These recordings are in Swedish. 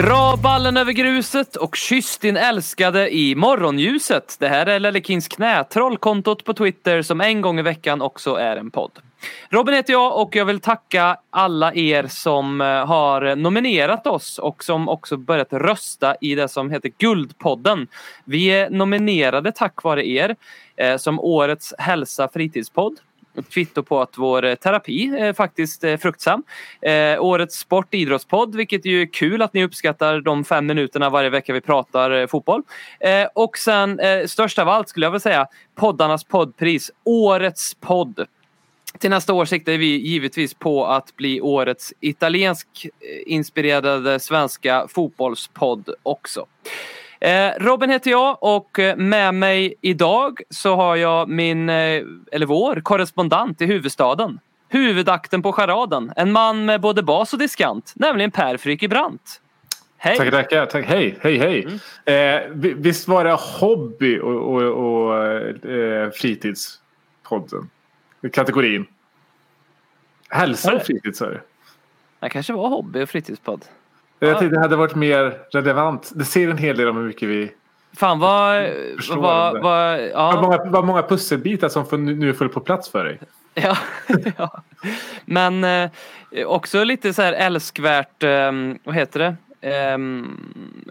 Dra ballen över gruset och kyss din älskade i morgonljuset. Det här är Lellekins knä, trollkontot på Twitter som en gång i veckan också är en podd. Robin heter jag och jag vill tacka alla er som eh, har nominerat oss och som också börjat rösta i det som heter Guldpodden. Vi är nominerade tack vare er eh, som årets hälsa fritidspodd ett kvitto på att vår eh, terapi är faktiskt är fruktsam. Eh, årets sport idrottspodd, vilket ju är kul att ni uppskattar de fem minuterna varje vecka vi pratar eh, fotboll. Eh, och sen eh, störst av allt skulle jag vilja säga poddarnas poddpris, årets podd. Till nästa år siktar vi givetvis på att bli årets italiensk-inspirerade svenska fotbollspodd också. Eh, Robin heter jag och eh, med mig idag så har jag min, eh, eller vår, korrespondent i huvudstaden. Huvudakten på charaden. En man med både bas och diskant, nämligen Per Fricke Brandt. Hej! Tack, tackar. Tack. Hej, hej, hej. Eh, vi- visst var det hobby och, och, och eh, fritidspodden? Kategorin. Hälsa och fritid sa du? Det kanske var hobby och fritidspodd. Jag tänkte det hade varit mer relevant. Det säger en hel del om hur mycket vi... Fan vad... Vad, vad Vad ja, många, vad många pusselbitar som nu får på plats för dig. ja, ja. Men eh, också lite så här älskvärt, eh, vad heter det? Ehm,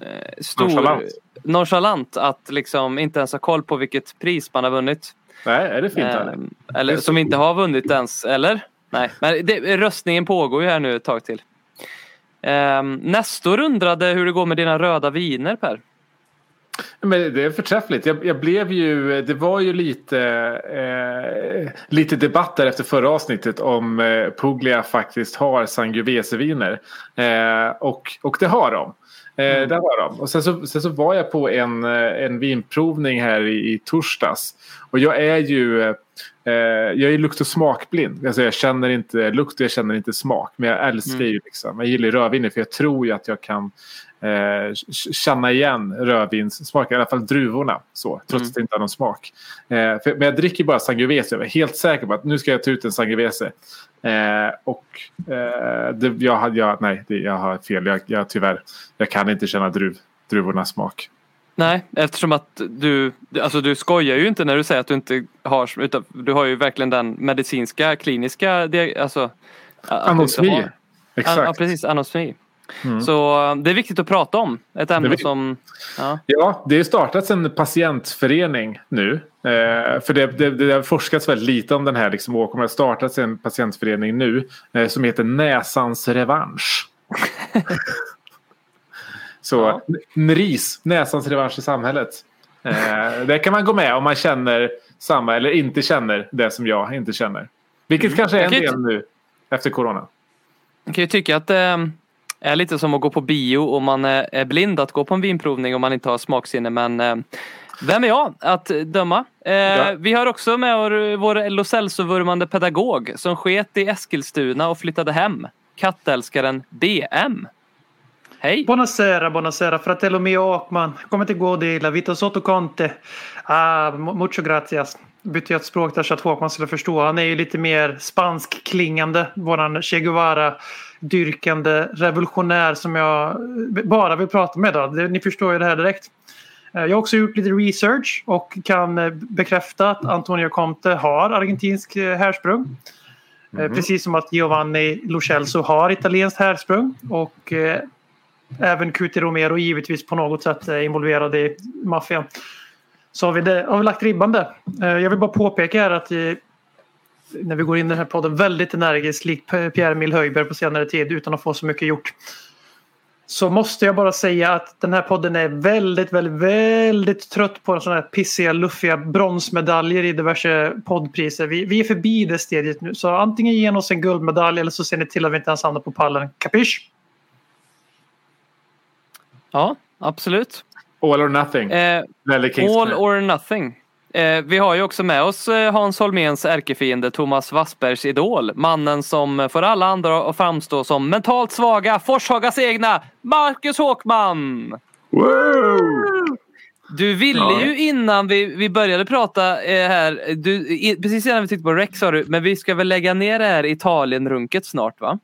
eh, stor, Nonchalant. nonchalant att liksom inte ens ha koll på vilket pris man har vunnit. Nej, är det fint? eller? Ehm, eller är så som inte har vunnit ens, eller? Nej, men det, röstningen pågår ju här nu ett tag till. Ehm, um, Nestor undrade hur det går med dina röda viner Per. Men det är förträffligt. Jag, jag blev ju, det var ju lite, eh, lite debatt där efter förra avsnittet om eh, Puglia faktiskt har Sangiovese-viner. Eh, och, och det har de. Eh, Det har de. Och sen så, sen så var jag på en, eh, en vinprovning här i, i torsdags. Och jag är ju eh, jag är lukt och smakblind. Alltså jag känner inte lukt och jag känner inte smak. Men jag älskar ju liksom, jag gillar rödviner för jag tror ju att jag kan eh, känna igen rödvinssmaken, i alla fall druvorna. Så, trots att det inte har någon smak. Eh, för, men jag dricker bara Sangiovese. Jag är helt säker på att nu ska jag ta ut en Sangiovese. Eh, och eh, det, jag, jag, nej, det, jag har fel. Jag, jag, tyvärr, jag kan inte känna druv, druvornas smak. Nej, eftersom att du, alltså du skojar ju inte när du säger att du inte har, utan du har ju verkligen den medicinska, kliniska, alltså. Anosmi. Exakt. Ja, precis, anosmi. Mm. Så eh, det är viktigt att prata om. Ett ämne som, ja. Ja, det har startats en patientförening nu. Eh, för det, det, det har forskats väldigt lite om den här liksom, åkomman. Det har startats en patientförening nu eh, som heter Näsans revansch. Så Ja. NRIS, Näsans revansch i samhället. Eh, där kan man gå med om man känner samma eller inte känner det som jag inte känner. Vilket kanske är en Jag del nu efter corona. Man kan ju tycka att det är lite som att gå på bio och man är blind att gå på en vinprovning om man inte har smaksinne. Men eh, vem är jag att döma? Eh, Ja. Vi har också med vår, Lo Celso-vurmande pedagog som sket i Eskilstuna och flyttade hem. Kattälskaren BM. Hej! Buonasera, buonasera, fratello mio Åkman. Come ti godi la vita sotto Conte? Ah, mu- mucho gracias. Bytte jag ett språk där så att Håkman skulle förstå. Han är ju lite mer spansk klingande. Våran Che Guevara dyrkande revolutionär som jag bara vill prata med. Det- Ni förstår ju det här direkt. Eh, Jag har också gjort lite research och kan eh, bekräfta att Antonio Conte har argentinsk eh, härsprung. Eh, Precis som att Giovanni Lo Celso har italienskt härsprung. Och eh, även Cuti Romero givetvis på något sätt är involverad i maffian. Så har vi, det, har vi lagt ribban där. Eh, Jag vill bara påpeka här att när vi går in i den här podden väldigt energiskt likt P- Pierre-Emil Höjberg på senare tid utan att få så mycket gjort. så måste jag bara säga att den här podden är väldigt, väldigt, väldigt trött på sådana här pissiga, luffiga bronsmedaljer i diverse poddpriser. Vi, vi är förbi det stadiet nu, så antingen ge oss en guldmedalj eller så ser ni till att vi inte ens hamnar på pallen. Kapisch? Ja, absolut. All or nothing. Eh, all or nothing. Eh, vi har ju också med oss eh, Hans Holméns ärkefiende Thomas Wassbergs idol. Mannen som får alla andra att framstå som mentalt svaga, Forshagas egna Marcus Håkman! Du ville Ja. ju innan vi, vi började prata eh, här, du, precis innan vi tittade på Rex sa du, men vi ska väl lägga ner det här Italien-runket snart va?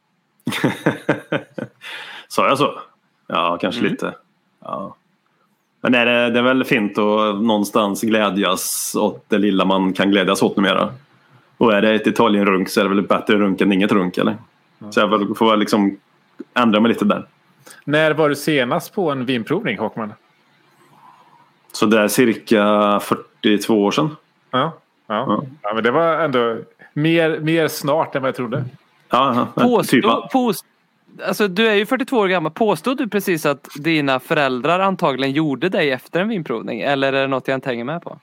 Sa jag så? Ja, kanske Mm. lite. Ja. Men är det, det är väl fint att någonstans glädjas åt det lilla man kan glädjas åt numera. Och är det ett Italien-runk så är det väl bättre runk än inget runk eller? Så jag får väl liksom ändra mig lite där. När var du senast på en vinprovning Håkman? Så det är cirka 42 år sedan. Ja. Ja. Ja. ja, men det var ändå mer, mer snart än vad jag trodde. Ja, ja, Påstå, typ. påst, alltså, du är ju 42 år gammal. Påstod du precis att dina föräldrar antagligen gjorde dig efter en vinprovning? Eller är det något jag inte hänger med på?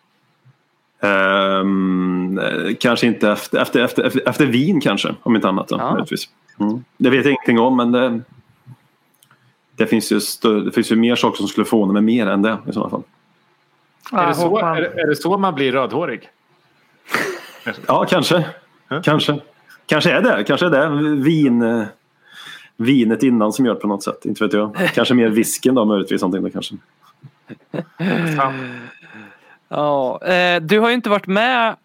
Eh, kanske inte efter, efter, efter, efter, efter vin kanske, om inte annat. Då, Ja. mm. Det vet jag ingenting om men det, det, finns ju stö- det finns ju mer saker som skulle förvåna mig mer än det i sådana fall. är, Ah, det så, är, är det så man blir rödhårig? Ja, kanske. Kanske. Kanske är det. Kanske är det vin, eh, vinet innan som gör det på något sätt. Inte vet jag. Kanske mer visken då möjligtvis. Någonting då, kanske. Ja, eh, du har ju inte varit med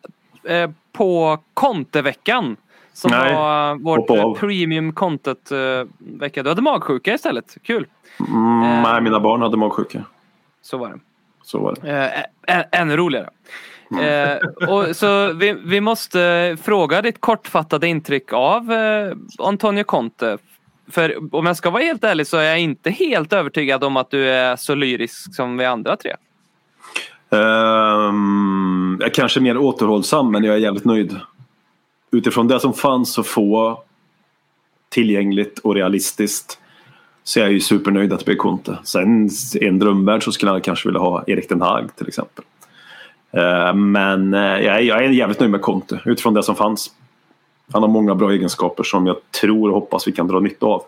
eh, på Konteveckan. Som Nej, var vårt eh, av. premium content-vecka. Du hade magsjuka istället. Kul. Mm, Eh. nej, mina barn hade magsjuka. Så var det. Så var det. Eh, ännu roligare. Eh, och så vi, vi måste fråga ditt kortfattade intryck av Antonio Conte. För om jag ska vara helt ärlig så är jag inte helt övertygad om att du är så lyrisk som vi andra tre. Um, jag är kanske mer återhållsam men jag är jävligt nöjd. Utifrån det som fanns så få tillgängligt och realistiskt så är jag ju supernöjd att det blir Conte. Sen i en drömvärld så skulle jag kanske vilja ha Erik Den Haag till exempel. Uh, men uh, jag är, jag är jävligt nöjd med Conte utifrån det som fanns. Han har många bra egenskaper som jag tror och hoppas vi kan dra nytta av.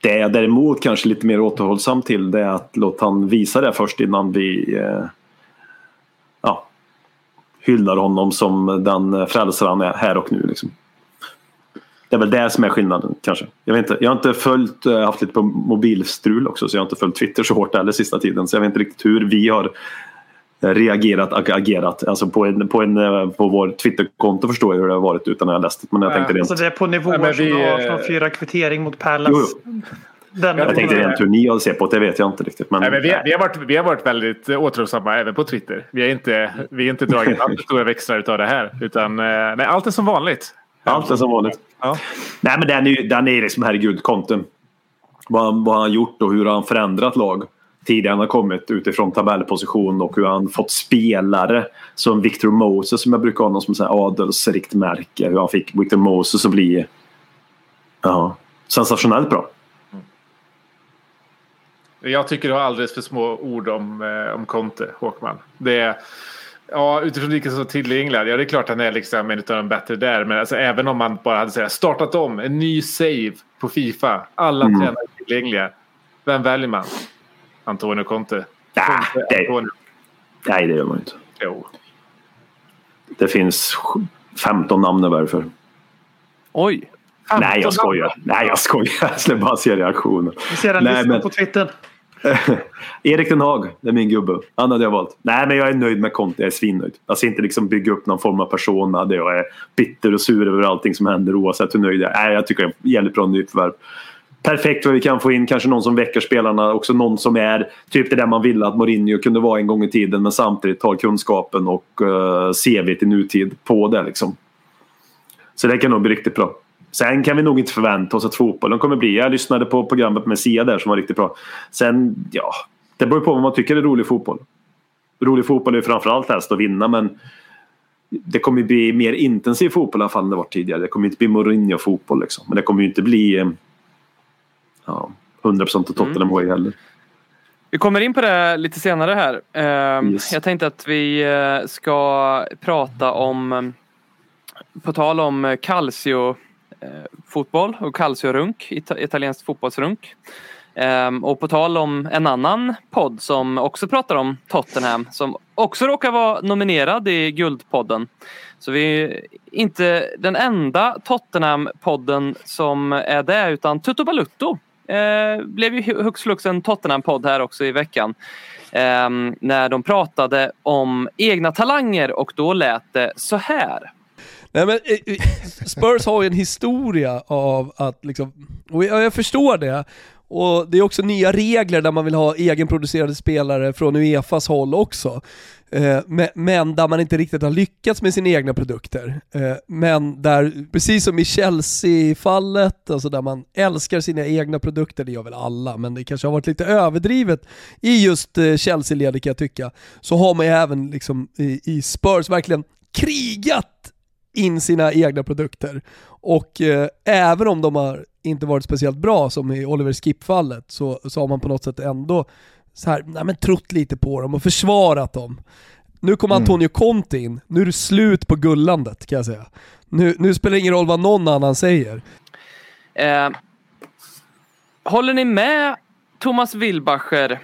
Det jag däremot kanske lite mer återhållsam till det är att låta han visa det först innan vi eh, ja, hyllar honom som den frälsare han är här och nu. Liksom. Det är väl det som är skillnaden kanske. Jag, vet inte, jag har inte följt, eh, haft lite på mobilstrul också så jag har inte följt Twitter så hårt heller sista tiden. Så jag vet inte riktigt hur vi har reagerat och agerat. Alltså på, en, på, en, eh, på vår Twitterkonto förstår jag hur det har varit utan att jag läst det. Men jag Ja, tänkte rent, Alltså det är på nivåer Nej, men vi, som har eh, från fyra kvittering mot Palace. Jo, Den Jag jag tänkte rent hur ni har sett på det, det vet jag inte riktigt. Men, Nej, men vi, vi, har varit, vi har varit väldigt återhållsamma även på Twitter. Vi har inte, vi har inte dragit alltför stora växlar av det här. Utan eh, nej, allt är som vanligt. Allt är som vanligt. Ja. Nej men den är ju den är liksom herregud konten. Vad han, vad han har gjort och hur han förändrat lag. Tidigare han har kommit utifrån tabellposition och hur han fått spelare som Victor Moses som jag brukar ha någon som säger adelsrikt märke. Hur han fick Victor Moses att bli ja, sensationellt bra. Jag tycker du har alldeles för små ord om, eh, om Conte, Håkman. Det är, ja, utifrån vilka som är tillgängliga. Ja, det är klart han är liksom en av de bättre där. Men alltså, även om man bara hade här, startat om, en ny save på Fifa. Alla Mm. tränare tillgängliga. Vem väljer man? Antonio Conte. Nej, Conte, det, Antonio. nej, det gör man inte. Jo. Det finns 15 namn varför. Oj! Nej, jag skojar. Nej, jag skojar. Jag skulle bara se reaktionen. Vi ser en lista men- på Twitter. Erik Den Haag, det är min gubbe. Han hade jag valt. Nej, men jag är nöjd med Conte. Jag är svinnöjd. Jag ska inte liksom bygga upp någon form av persona där jag är bitter och sur över allting som händer oavsett hur nöjd jag är. Nej, jag tycker det är jävligt bra nyförvärv. Perfekt vad vi kan få in. Kanske någon som väcker spelarna. Också någon som är typ det där man ville att Mourinho kunde vara en gång i tiden men samtidigt har kunskapen och eh, uh, CV i nutid på det. Liksom. Så det kan nog bli riktigt bra. Sen kan vi nog inte förvänta oss att fotbollen kommer bli. Jag lyssnade på programmet med Sia där som var riktigt bra. Sen, ja, det beror på vad man tycker är rolig fotboll. Rolig fotboll är ju framförallt helst att vinna men det kommer bli mer intensiv fotboll i alla fall än det var tidigare. Det kommer inte bli Mourinho-fotboll liksom. Men det kommer ju inte bli... Eh, Ja, 100% av Tottenham way heller. Vi kommer in på det lite senare här. Ehm, Yes. Jag tänkte att vi eh, ska prata om, på tal om eh, calcio eh, och calciorunk, ita- italienskt fotbollsrunk. Ehm, Och på tal om en annan podd som också pratar om Tottenham som också råkar vara nominerad i Guldpodden. Så vi är inte den enda Tottenham-podden som är det utan Tutto Balutto eh, blev ju hux flux en Tottenham-podd här också i veckan. Eh, när de pratade om egna talanger och då lät det så här. Nej, men, eh, eh, Spurs har ju en historia av att liksom, och jag, jag förstår det, och det är också nya regler där man vill ha egenproducerade spelare från Uefas håll också. Eh, men, där man inte riktigt har lyckats med sina egna produkter. Eh, men där, precis som i Chelsea-fallet, alltså där man älskar sina egna produkter, det gör väl alla, men det kanske har varit lite överdrivet i just eh, Chelsea-ledet kan jag tycka, så har man ju även liksom i Spurs verkligen krigat in sina egna produkter. Och eh, även om de har inte varit speciellt bra som i Oliver Skip-fallet så, så har man på något sätt ändå så här, nej men trott lite på dem och försvarat dem. Nu kommer Antonio Conte in, nu är det slut på gullandet kan jag säga. Nu, nu spelar det ingen roll vad någon annan säger. Eh, håller ni med Thomas Wilbacher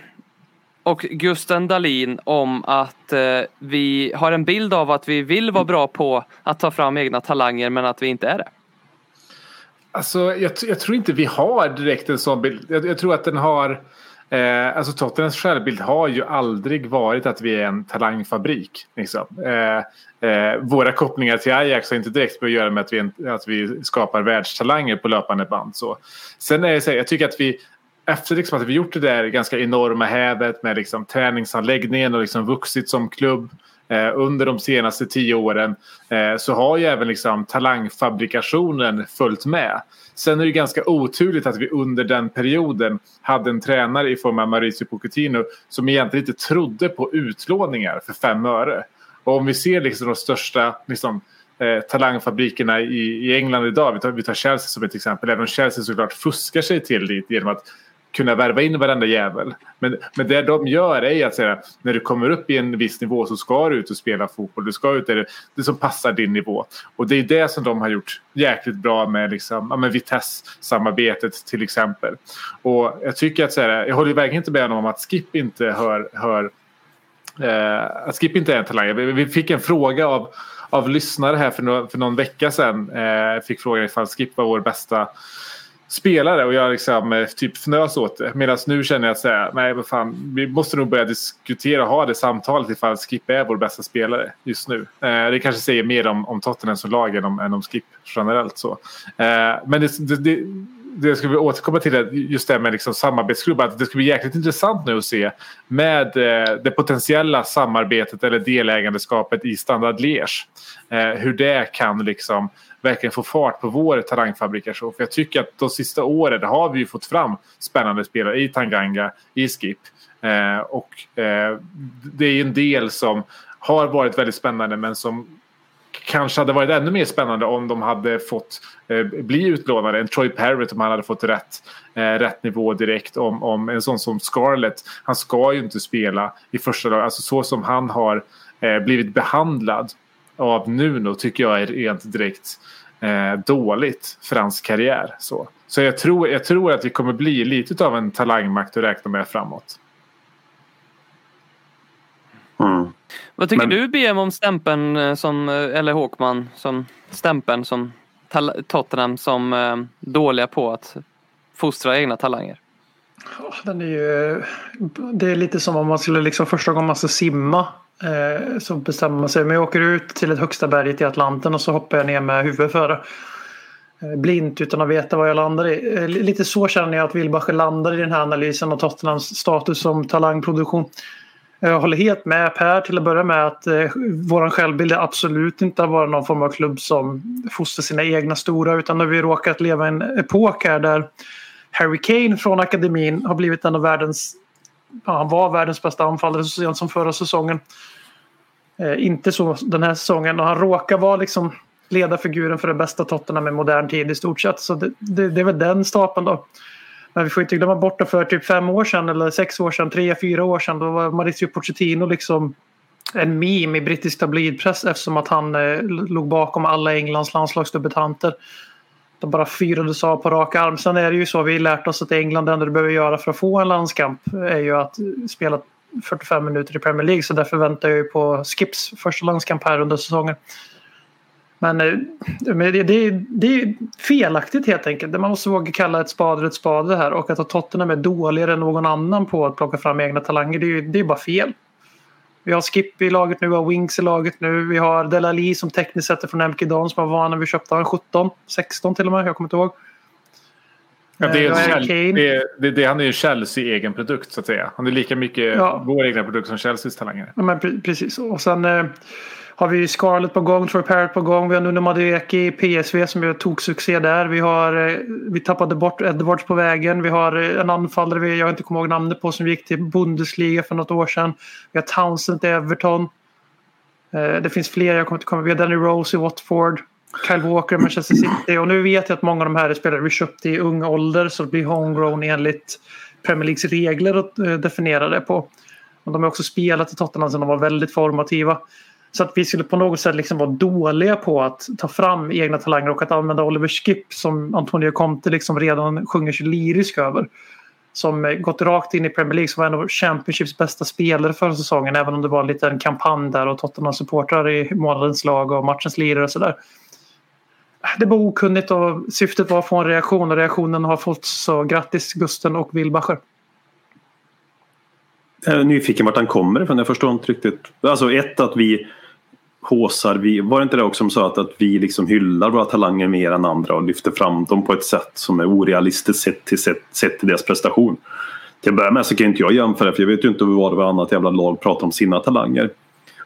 och Gusten Dahlin om att eh, vi har en bild av att vi vill vara bra på att ta fram egna talanger men att vi inte är det? Alltså, jag, jag tror inte vi har direkt en sån bild. Jag, jag tror att den har... Eh, alltså Tottenhams självbild har ju aldrig varit att vi är en talangfabrik. Liksom. Eh, eh, våra kopplingar till Ajax har inte direkt att göra med att vi, en- att vi skapar världstalanger på löpande band. Så. Sen är det så här, jag tycker att vi efter liksom att vi gjort det där ganska enorma hävet med liksom träningsanläggningen och liksom vuxit som klubb Eh, under de senaste tio åren eh, så har ju även liksom talangfabrikationen följt med. Sen är det ganska oturligt att vi under den perioden hade en tränare i form av Mauricio Pochettino som egentligen inte trodde på utlåningar för fem öre. Och om vi ser liksom de största liksom, eh, talangfabrikerna i, i England idag, vi tar, vi tar Chelsea som ett exempel, även om Chelsea såklart fuskar sig till dit genom att kunna värva in varenda jävel. Men, men det de gör är att säga när du kommer upp i en viss nivå så ska du ut och spela fotboll. Du ska ut där det, det som passar din nivå. Och det är det som de har gjort jäkligt bra med, liksom, ja, med Vitesse-samarbetet till exempel. Och jag tycker att så här, jag håller verkligen inte med om att Skip inte hör, hör eh, att Skip inte är en talang. Vi, vi fick en fråga av, av lyssnare här för, no, för någon vecka sedan. Eh, fick frågan ifall Skip var vår bästa spelare och jag liksom eh, typ fnös åt det. Medan nu känner jag att säga, nej men fan, vi måste nog börja diskutera och ha det samtalet ifall Skip är vår bästa spelare just nu. Eh, det kanske säger mer om, om Tottenham som lag än om, än om Skip generellt så. Eh, men det, det, det, det ska vi återkomma till, just det med liksom samarbetsklubbar. Att det ska bli jäkligt intressant nu att se med eh, det potentiella samarbetet eller delägandeskapet i Standard Liège. Eh, hur det kan liksom verkligen få fart på vår talangfabrikation. För jag tycker att de sista åren har vi ju fått fram spännande spelare i Tanganga, i Skip. Eh, och eh, det är ju en del som har varit väldigt spännande men som kanske hade varit ännu mer spännande om de hade fått eh, bli utlånade. En Troy Parrott om han hade fått rätt, eh, rätt nivå direkt. Om, om en sån som Scarlett. Han ska ju inte spela i första laget. Alltså så som han har eh, blivit behandlad av Nuno tycker jag är rent direkt eh, dåligt för hans karriär. Så, så jag, tror, jag tror att vi kommer bli lite av en talangmakt att räkna med framåt. Mm. Vad tycker Men- du BM om stämpeln eh, som, eh, eller Håkman, som stämpeln som Tottenham som eh, dåliga på att fostra egna talanger? Ja, Den är ju, det är lite som om man skulle liksom första gången man ska simma. Eh, så bestämmer man sig. Men jag åker ut till ett högsta berget i Atlanten och så hoppar jag ner med huvudet före. Eh, blint utan att veta vad jag landar i. Eh, li- lite så känner jag att Wilbacher landar i den här analysen av Tottenhams status som talangproduktion. Eh, jag håller helt med Per till att börja med att eh, vår självbild är absolut inte att vara någon form av klubb som fostrar sina egna stora utan när vi råkat leva i en epok här där Harry Kane från akademin har blivit en av världens ja, han var världens bästa anfallare så sent som förra säsongen. Eh, inte så den här säsongen och han råkar vara liksom ledarfiguren för det bästa Tottenham i modern tid i stort sett. Så det, det, det är väl den stapeln då. Men vi får inte glömma bort att för typ fem år sedan eller sex år sedan, tre, fyra år sedan då var Mauricio Pochettino liksom en meme i brittisk tabloidpress eftersom att han eh, låg bakom alla Englands landslagsdebutanter. De bara fyrades av på rak arm. Sen är det ju så, vi har lärt oss att England det enda du behöver göra för att få en landskamp är ju att spela 45 minuter i Premier League. Så därför väntar jag ju på Skips första landskamp här under säsongen. Men eh, men det, det, det är felaktigt helt enkelt. Man måste våga kalla ett spade ett spade här. Och att Tottenham är dåligare än någon annan på att plocka fram egna talanger, det är ju det är bara fel. Vi har Skip i laget nu, vi har Wings i laget nu. Vi har Delali som tekniskt sett är från MK Don som var van när vi köpte honom. 17, 16 till och med, jag kommer inte ihåg. Ja, det är Eh, Kane. det är, det, det, han är ju en Chelsea-egen produkt så att säga. Han är lika mycket Ja. vår egna produkt som Chelseas talanger. Ja, men pre- precis. Och sen eh, har vi Scarlett på gång, Troy Parrott på gång. Vi har Nuno Madueke i PSV som gör toksuccé där. Vi, har, eh, vi tappade bort Edwards på vägen. Vi har eh, en anfallare vi, jag inte kommer ihåg namnet på som gick till Bundesliga för något år sedan. Vi har Townsend i Everton. Eh, det finns fler, jag kommer inte komma Vi har Danny Rose i Watford. Kyle Walker i Manchester City. Och nu vet jag att många av de här är spelare vi köpte i ung ålder så det blir homegrown enligt Premier Leagues regler att definiera det på. Och de har också spelat i Tottenham sedan de var väldigt formativa. Så att vi skulle på något sätt liksom vara dåliga på att ta fram egna talanger och att använda Oliver Skipp som Antonio Conte liksom redan sjunger sig lyrisk över. Som eh, gått rakt in i Premier League som var en av Championships bästa spelare förra säsongen. Även om det var en liten kampanj där och Tottenham supportrar i månadens lag och matchens lirare och sådär. Det var okunnigt och syftet var att få en reaktion och reaktionen har fått så grattis Gusten och Wilbacher. Jag är nyfiken vart han kommer ifrån. Jag förstår inte riktigt. Alltså ett att vi håsar, vi, var det inte det också som sa att, att vi liksom hyllar våra talanger mer än andra och lyfter fram dem på ett sätt som är orealistiskt sett till, sett, sett till deras prestation. Till att börja med så kan inte jag jämföra för jag vet ju inte vad det annat jävla lag pratar om sina talanger.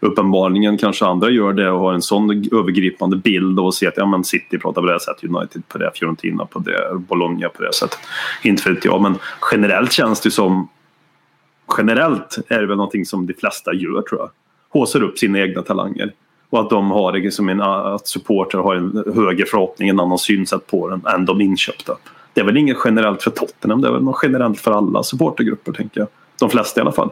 Uppenbarligen kanske andra gör det och har en sån övergripande bild och ser att ja, men City pratar på det här sättet, United på det, Fiorentina på det, Bologna på det sättet. Inte vet jag men generellt känns det som generellt är det väl någonting som de flesta gör tror jag. Håsar upp sina egna talanger. Och att de har det som en, att supportrar har en högre förhoppning, en annan synsätt på den än de inköpta. Det är väl inget generellt för Tottenham, det är väl något generellt för alla supportergrupper tänker jag. De flesta i alla fall.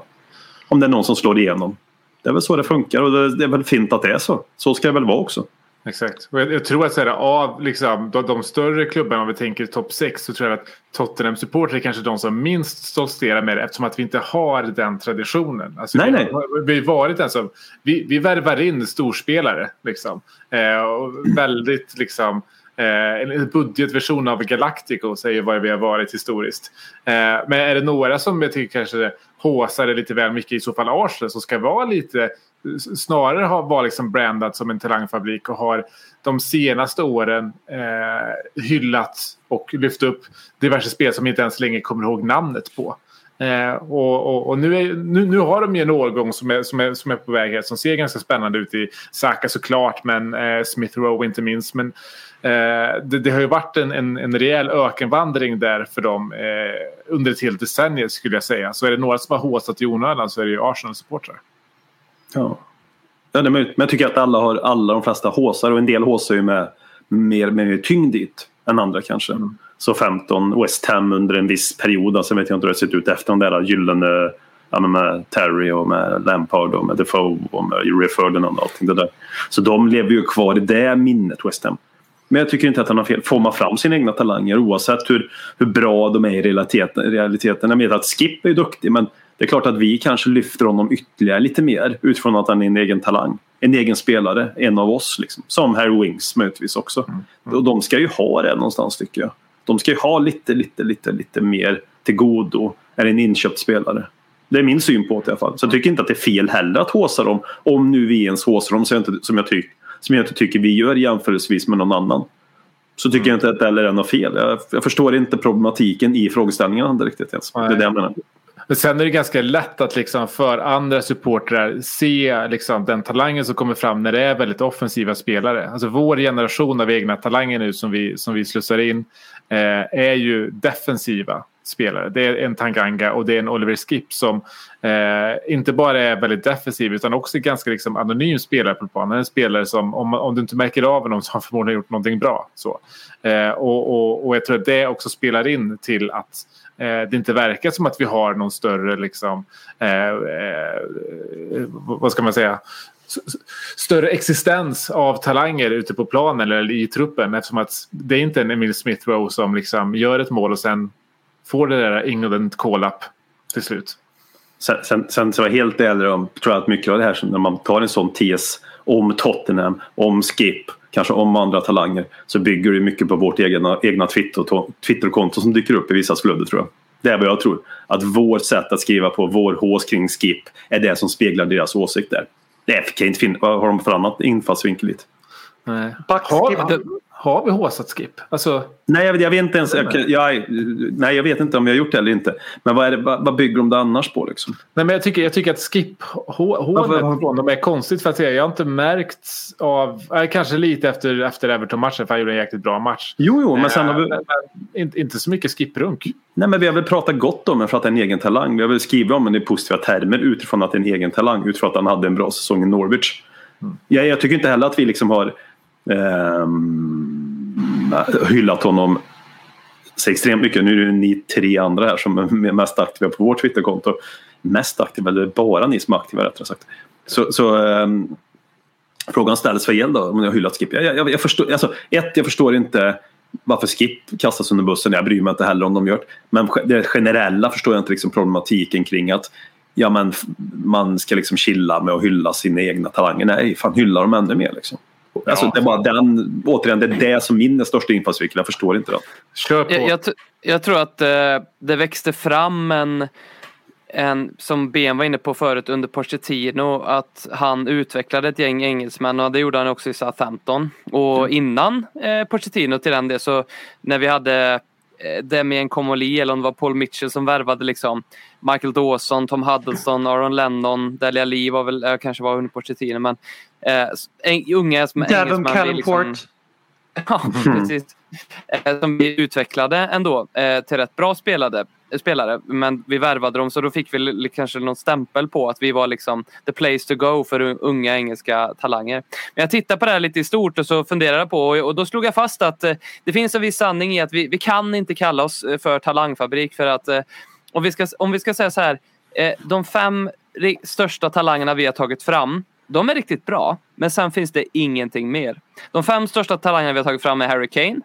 Om det är någon som slår igenom. Det är väl så det funkar och det är väl fint att det är så. Så ska det väl vara också. Exakt. Och jag, jag tror att så här, av liksom, de, de större klubbarna, om vi tänker topp 6, så tror jag att Tottenham supporter är kanske de som minst stoltserar med det eftersom att vi inte har den traditionen. Alltså, Nej, vi, nej. har- Vi varit som, vi, vi värvar in storspelare. Liksom. Eh, och väldigt liksom Eh, en budgetversion av Galactico säger vad vi har varit historiskt. Eh, men är det några som jag tycker kanske håsar lite väl mycket i så fall Arsenal som ska vara lite snarare har varit liksom brandat som en talangfabrik och har de senaste åren eh, hyllat och lyft upp diverse spel som inte ens länge kommer ihåg namnet på. Eh, och och, och nu, är, nu, nu har de ju en årgång som är, som, är, som är på väg här som ser ganska spännande ut i Saka såklart men eh, Smith Rowe inte minst. Men eh, det, det har ju varit en, en, en rejäl ökenvandring där för dem eh, under ett helt decennium skulle jag säga. Så är det några som har håsat i onödan så är det ju Arsenal-supportrar. Ja. Ja, det är möjligt. Men jag tycker att alla har, alla de flesta håsar och en del håsar ju med mer, med tyngd dit än andra kanske. Så 15 West Ham under en viss period, alltså vet jag inte hur det har sett ut efter de där gyllene ja, men med Terry och med Lampard och med Defoe och med Ray Ferdinand och allting det där. Så de lever ju kvar i det minnet West Ham. Men jag tycker inte att han har fel. Får man fram sina egna talanger oavsett hur, hur bra de är i realiteten, realiteten. Jag vet att Skip är duktig men det är klart att vi kanske lyfter honom ytterligare lite mer utifrån att han är en egen talang. En egen spelare, en av oss. Liksom. Som Harry Wings möjligtvis också. Och de ska ju ha det någonstans tycker jag. De ska ju ha lite, lite, lite, lite mer till godo än en inköpt spelare. Det är min syn på det i alla fall. Så jag tycker inte att det är fel heller att håsa dem. Om nu vi ens håsar dem så jag inte, som, jag tyck, som jag inte tycker vi gör jämförelsevis med någon annan. Så tycker jag inte att det heller är något fel. Jag, jag förstår inte problematiken i frågeställningarna riktigt ens. Det är det jag menar. Men sen är det ganska lätt att liksom för andra supportrar se liksom den talangen som kommer fram när det är väldigt offensiva spelare. Alltså vår generation av egna talanger nu som vi, som vi slussar in eh, är ju defensiva spelare. Det är en Tanganga och det är en Oliver Skip som eh, inte bara är väldigt defensiv utan också ganska liksom, anonym spelare på planen. En spelare som om, om du inte märker av honom så har han förmodligen gjort någonting bra. Så. Eh, och, och, och jag tror att det också spelar in till att eh, Eh, det inte verkar som att vi har någon större, liksom, eh, eh vad ska man säga, större existens av talanger ute på planen eller i truppen eftersom att det är inte en Emil Smith Rowe som liksom gör ett mål och sen får det där England call-up till slut. Sen, sen, sen så var jag helt ärlig om, tror jag att mycket av det här som när man tar en sån tes om Tottenham, om Skip, kanske om andra talanger så bygger det mycket på vårt egna, egna Twitter- Twitterkonto som dyker upp i vissas flöde tror jag. Det är vad jag tror. Att vårt sätt att skriva på, vår hås kring Skip är det som speglar deras åsikter. Det är, kan inte finna, vad har de för annat infallsvinkel hit? Nej. Backskip. Har, vi håsat Skip? Alltså, Nej, jag, vet- jag vet inte ens. Jag, jag, nej, jag vet inte om vi har gjort det eller inte. Men vad, det, vad, vad bygger de det annars på liksom? Nej, men jag, tycker, jag tycker att skip-hånet från dem är konstigt. För att säga. Jag har inte märkt av... eh, Kanske lite efter, efter Everton-matchen för han gjorde en jäkligt bra match. Jo, jo, men sen har Eh, vi... men, men inte, inte så mycket skip-runk. Nej, men vi har väl pratat gott om den för att det är en egen talang. Vi har väl skrivit om den i positiva termer utifrån att det är en egen talang. Utifrån att han hade en bra säsong i Norwich. Jag, jag tycker inte heller att vi liksom har eh, hyllat honom så extremt mycket. Nu är det ni tre andra här som är mest aktiva på vårt Twitterkonto. Mest aktiva, eller bara ni som är aktiva rättare sagt. Så, så eh, frågan ställs för gäller då, om ni har hyllat Skip. Jag, jag, jag förstår, alltså, ett, jag förstår inte varför Skip kastas under bussen. Jag bryr mig inte heller om de gör det. Men det generella förstår jag inte liksom problematiken kring att ja, men, man ska liksom chilla med att hylla sina egna talanger. Nej, fan hylla dem ännu mer. Liksom. Alltså, det är bara den, återigen, det är det som min största infallsvinkel. Jag förstår inte det. Kör på. Jag, jag, jag tror att eh, det växte fram en, en, som Ben var inne på förut under Pochettino, att han utvecklade ett gäng engelsmän och det gjorde han också i Southampton. Och innan eh, Pochettino till den del så när vi hade eh, Damien Comolli eller om det var Paul Mitchell som värvade liksom Michael Dawson, Tom Huddleston, Aaron Lennon, Dele Alli var väl, eh, kanske var under Pochettino men eh, unga som engelsmän blir Callenport. liksom- Ja, precis. Eh, Som vi utvecklade ändå eh, till rätt bra spelade, spelare. Men vi värvade dem så då fick vi kanske någon stämpel på att vi var liksom the place to go för unga engelska talanger. Men jag tittar på det här lite i stort och så funderar jag på och, och då slog jag fast att eh, det finns en viss sanning i att vi, vi kan inte kalla oss eh, för talangfabrik för att eh, om, vi ska, om vi ska säga så här. Eh, de fem största talangerna vi har tagit fram de är riktigt bra, men sen finns det ingenting mer. De fem största talangerna vi har tagit fram är Harry Kane.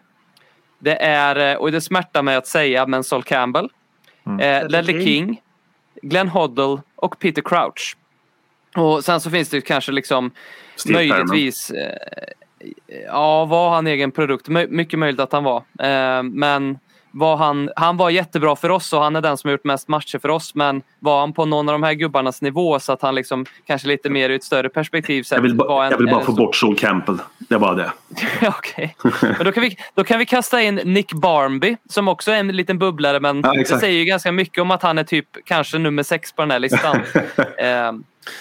Det är, eh, och det smärtar mig att säga, men Sol Campbell. Eh, Ledley King. King. Glenn Hoddle och Peter Crouch. Och sen så finns det kanske liksom Steve möjligtvis eh, Ja, var han egen produkt? My- mycket möjligt att han var. Eh, men var han, han var jättebra för oss och han är den som har gjort mest matcher för oss. Men var han på någon av de här gubbarnas nivå så att han liksom kanske lite mer ur ett större perspektiv sett Jag vill, ba, en- jag vill bara få stor- bort Sol Campbell. Det är bara det. Okej. Men då kan, vi, då kan vi kasta in Nick Barmby som också är en liten bubblare men Ja, det säger ju ganska mycket om att han är typ kanske nummer sex på den här listan.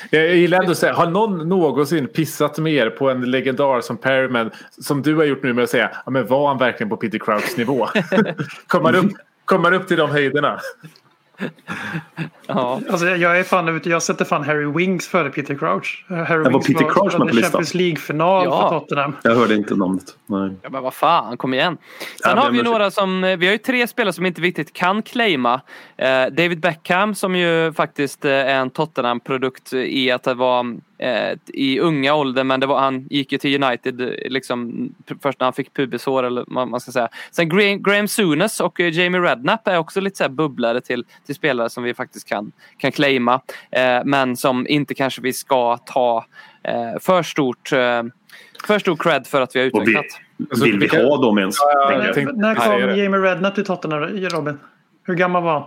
Jag gillar ändå att säga, har någon någonsin pissat mer på en legendar som Perryman som du har gjort nu med att säga, ja, men var han verkligen på Peter Crouchs nivå? kommer, upp, kommer upp till de höjderna? ja. Alltså, jag är fan ute. Jag sätter fan Harry Wings före Peter Crouch. Eh, Harry var Wings Peter Crouch med på listan? Champions League-final Ja. för Tottenham. Jag hörde inte namnet. Nej. Ja, men vad fan, kom igen. Sen Ja, har vi ju några som, eh, vi har ju tre spelare som inte riktigt kan claima. Eh, David Beckham som ju faktiskt är en Tottenham-produkt i att det var eh, i unga ålder men det var, han gick ju till United eh, liksom först när han fick pubisår eller vad man ska säga. Sen Graham, Graham Souness och eh, Jamie Redknapp är också lite så här bubblare till, till spelare som vi faktiskt kan, kan claima. Eh, men som inte kanske vi ska ta eh, för stort eh, för stor cred för att vi har utvecklat. Alltså, vill vi vilka- ha dem ens? Ja, tänkte- När kom. Jamie Redknapp till Tottenham, Robin? Hur gammal var han?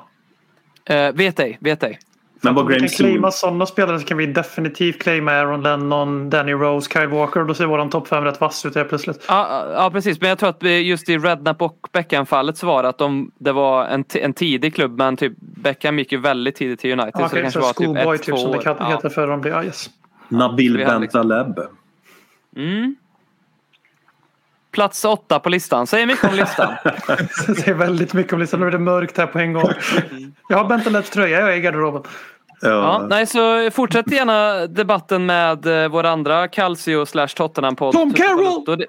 Eh, vet ej, vet ej. Men vad Om vi Graham kan claima sådana spelare så kan vi definitivt claima Aaron Lennon, Danny Rose, Kyle Walker. Då ser våran topp fem rätt vass ut helt plötsligt. Ja, ja, precis. Men jag tror att just i Redknapp och Beckham-fallet så var det att de, det var en, en tidig klubb, men typ Beckham gick ju väldigt tidigt till United. så det kanske så var typ ett, typ, två som det kan- Ja. heter för de blir. Ja, yes. Nabil liksom- Bentaleb. Mm. Plats åtta på listan. Säger mycket om listan. Är väldigt mycket om listan. Nu är det mörkt här på en gång. Jag har Bentalets tröja jag är i garderoben. Ja, Ja. nej, så fortsätt gärna debatten med eh, vår andra Calcio slash Tottenham-podd. Tom Carroll!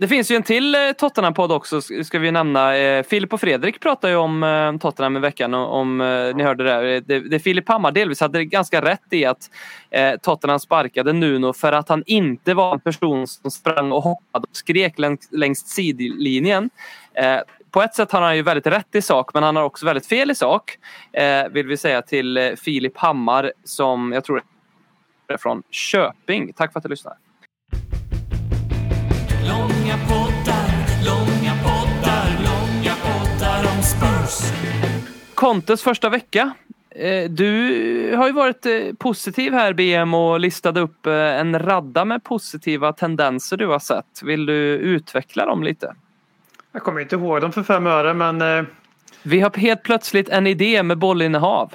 Det- finns ju en till eh, Tottenham-podd också ska vi nämna. Eh, Filip och Fredrik pratar ju om eh, Tottenham i veckan. Om ni hörde det. Det, det Filip Hammar delvis hade ganska rätt i att eh, Tottenham sparkade Nuno för att han inte var en person som sprang och hoppade och skrek längs, längs sidlinjen. Eh, på ett sätt har han ju väldigt rätt i sak men han har också väldigt fel i sak. Eh, vill vi säga till Filip Hammar som jag tror är från Köping. Tack för att du lyssnar. Långa poddar, långa poddar, långa poddar om Spurs. Contes första vecka. Eh, Du har ju varit eh, positiv här BM och listade upp eh, en radda med positiva tendenser du har sett. Vill du utveckla dem lite? Jag kommer inte ihåg dem för fem öre men Vi har helt plötsligt en idé med bollinnehav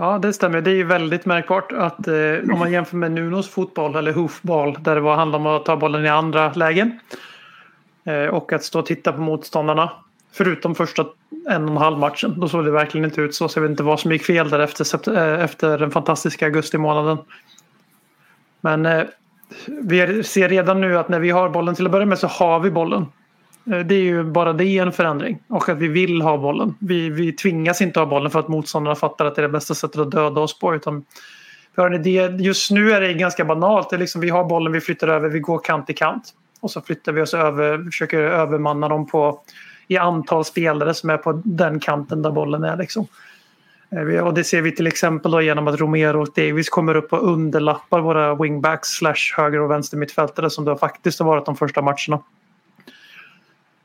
ja det stämmer. Det är ju väldigt märkbart att eh, om man jämför med Nunos fotboll eller hoofball där det var handlar om att ta bollen i andra lägen. Eh, och att stå och titta på motståndarna. Förutom första en och en halv matchen. Då såg det verkligen inte ut så. Så jag vet inte vad som gick fel där efter, eh, efter den fantastiska augusti månaden. Men eh, vi ser redan nu att när vi har bollen till att börja med så har vi bollen. Eh, det är ju bara det en förändring. Och att vi vill ha bollen. Vi, vi tvingas inte ha bollen för att motståndarna fattar att det är det bästa sättet att döda oss på. Utan vi har en idé. Just nu är det ganska banalt. Det är liksom, vi har bollen, vi flyttar över, vi går kant till kant. Och så flyttar vi oss över, försöker övermanna dem på i antal spelare som är på den kanten där bollen är. Liksom. Eh, och det ser vi till exempel då genom att Romero och Davis kommer upp och underlappar våra wingbacks slash höger och vänster mittfältare som det faktiskt har varit de första matcherna.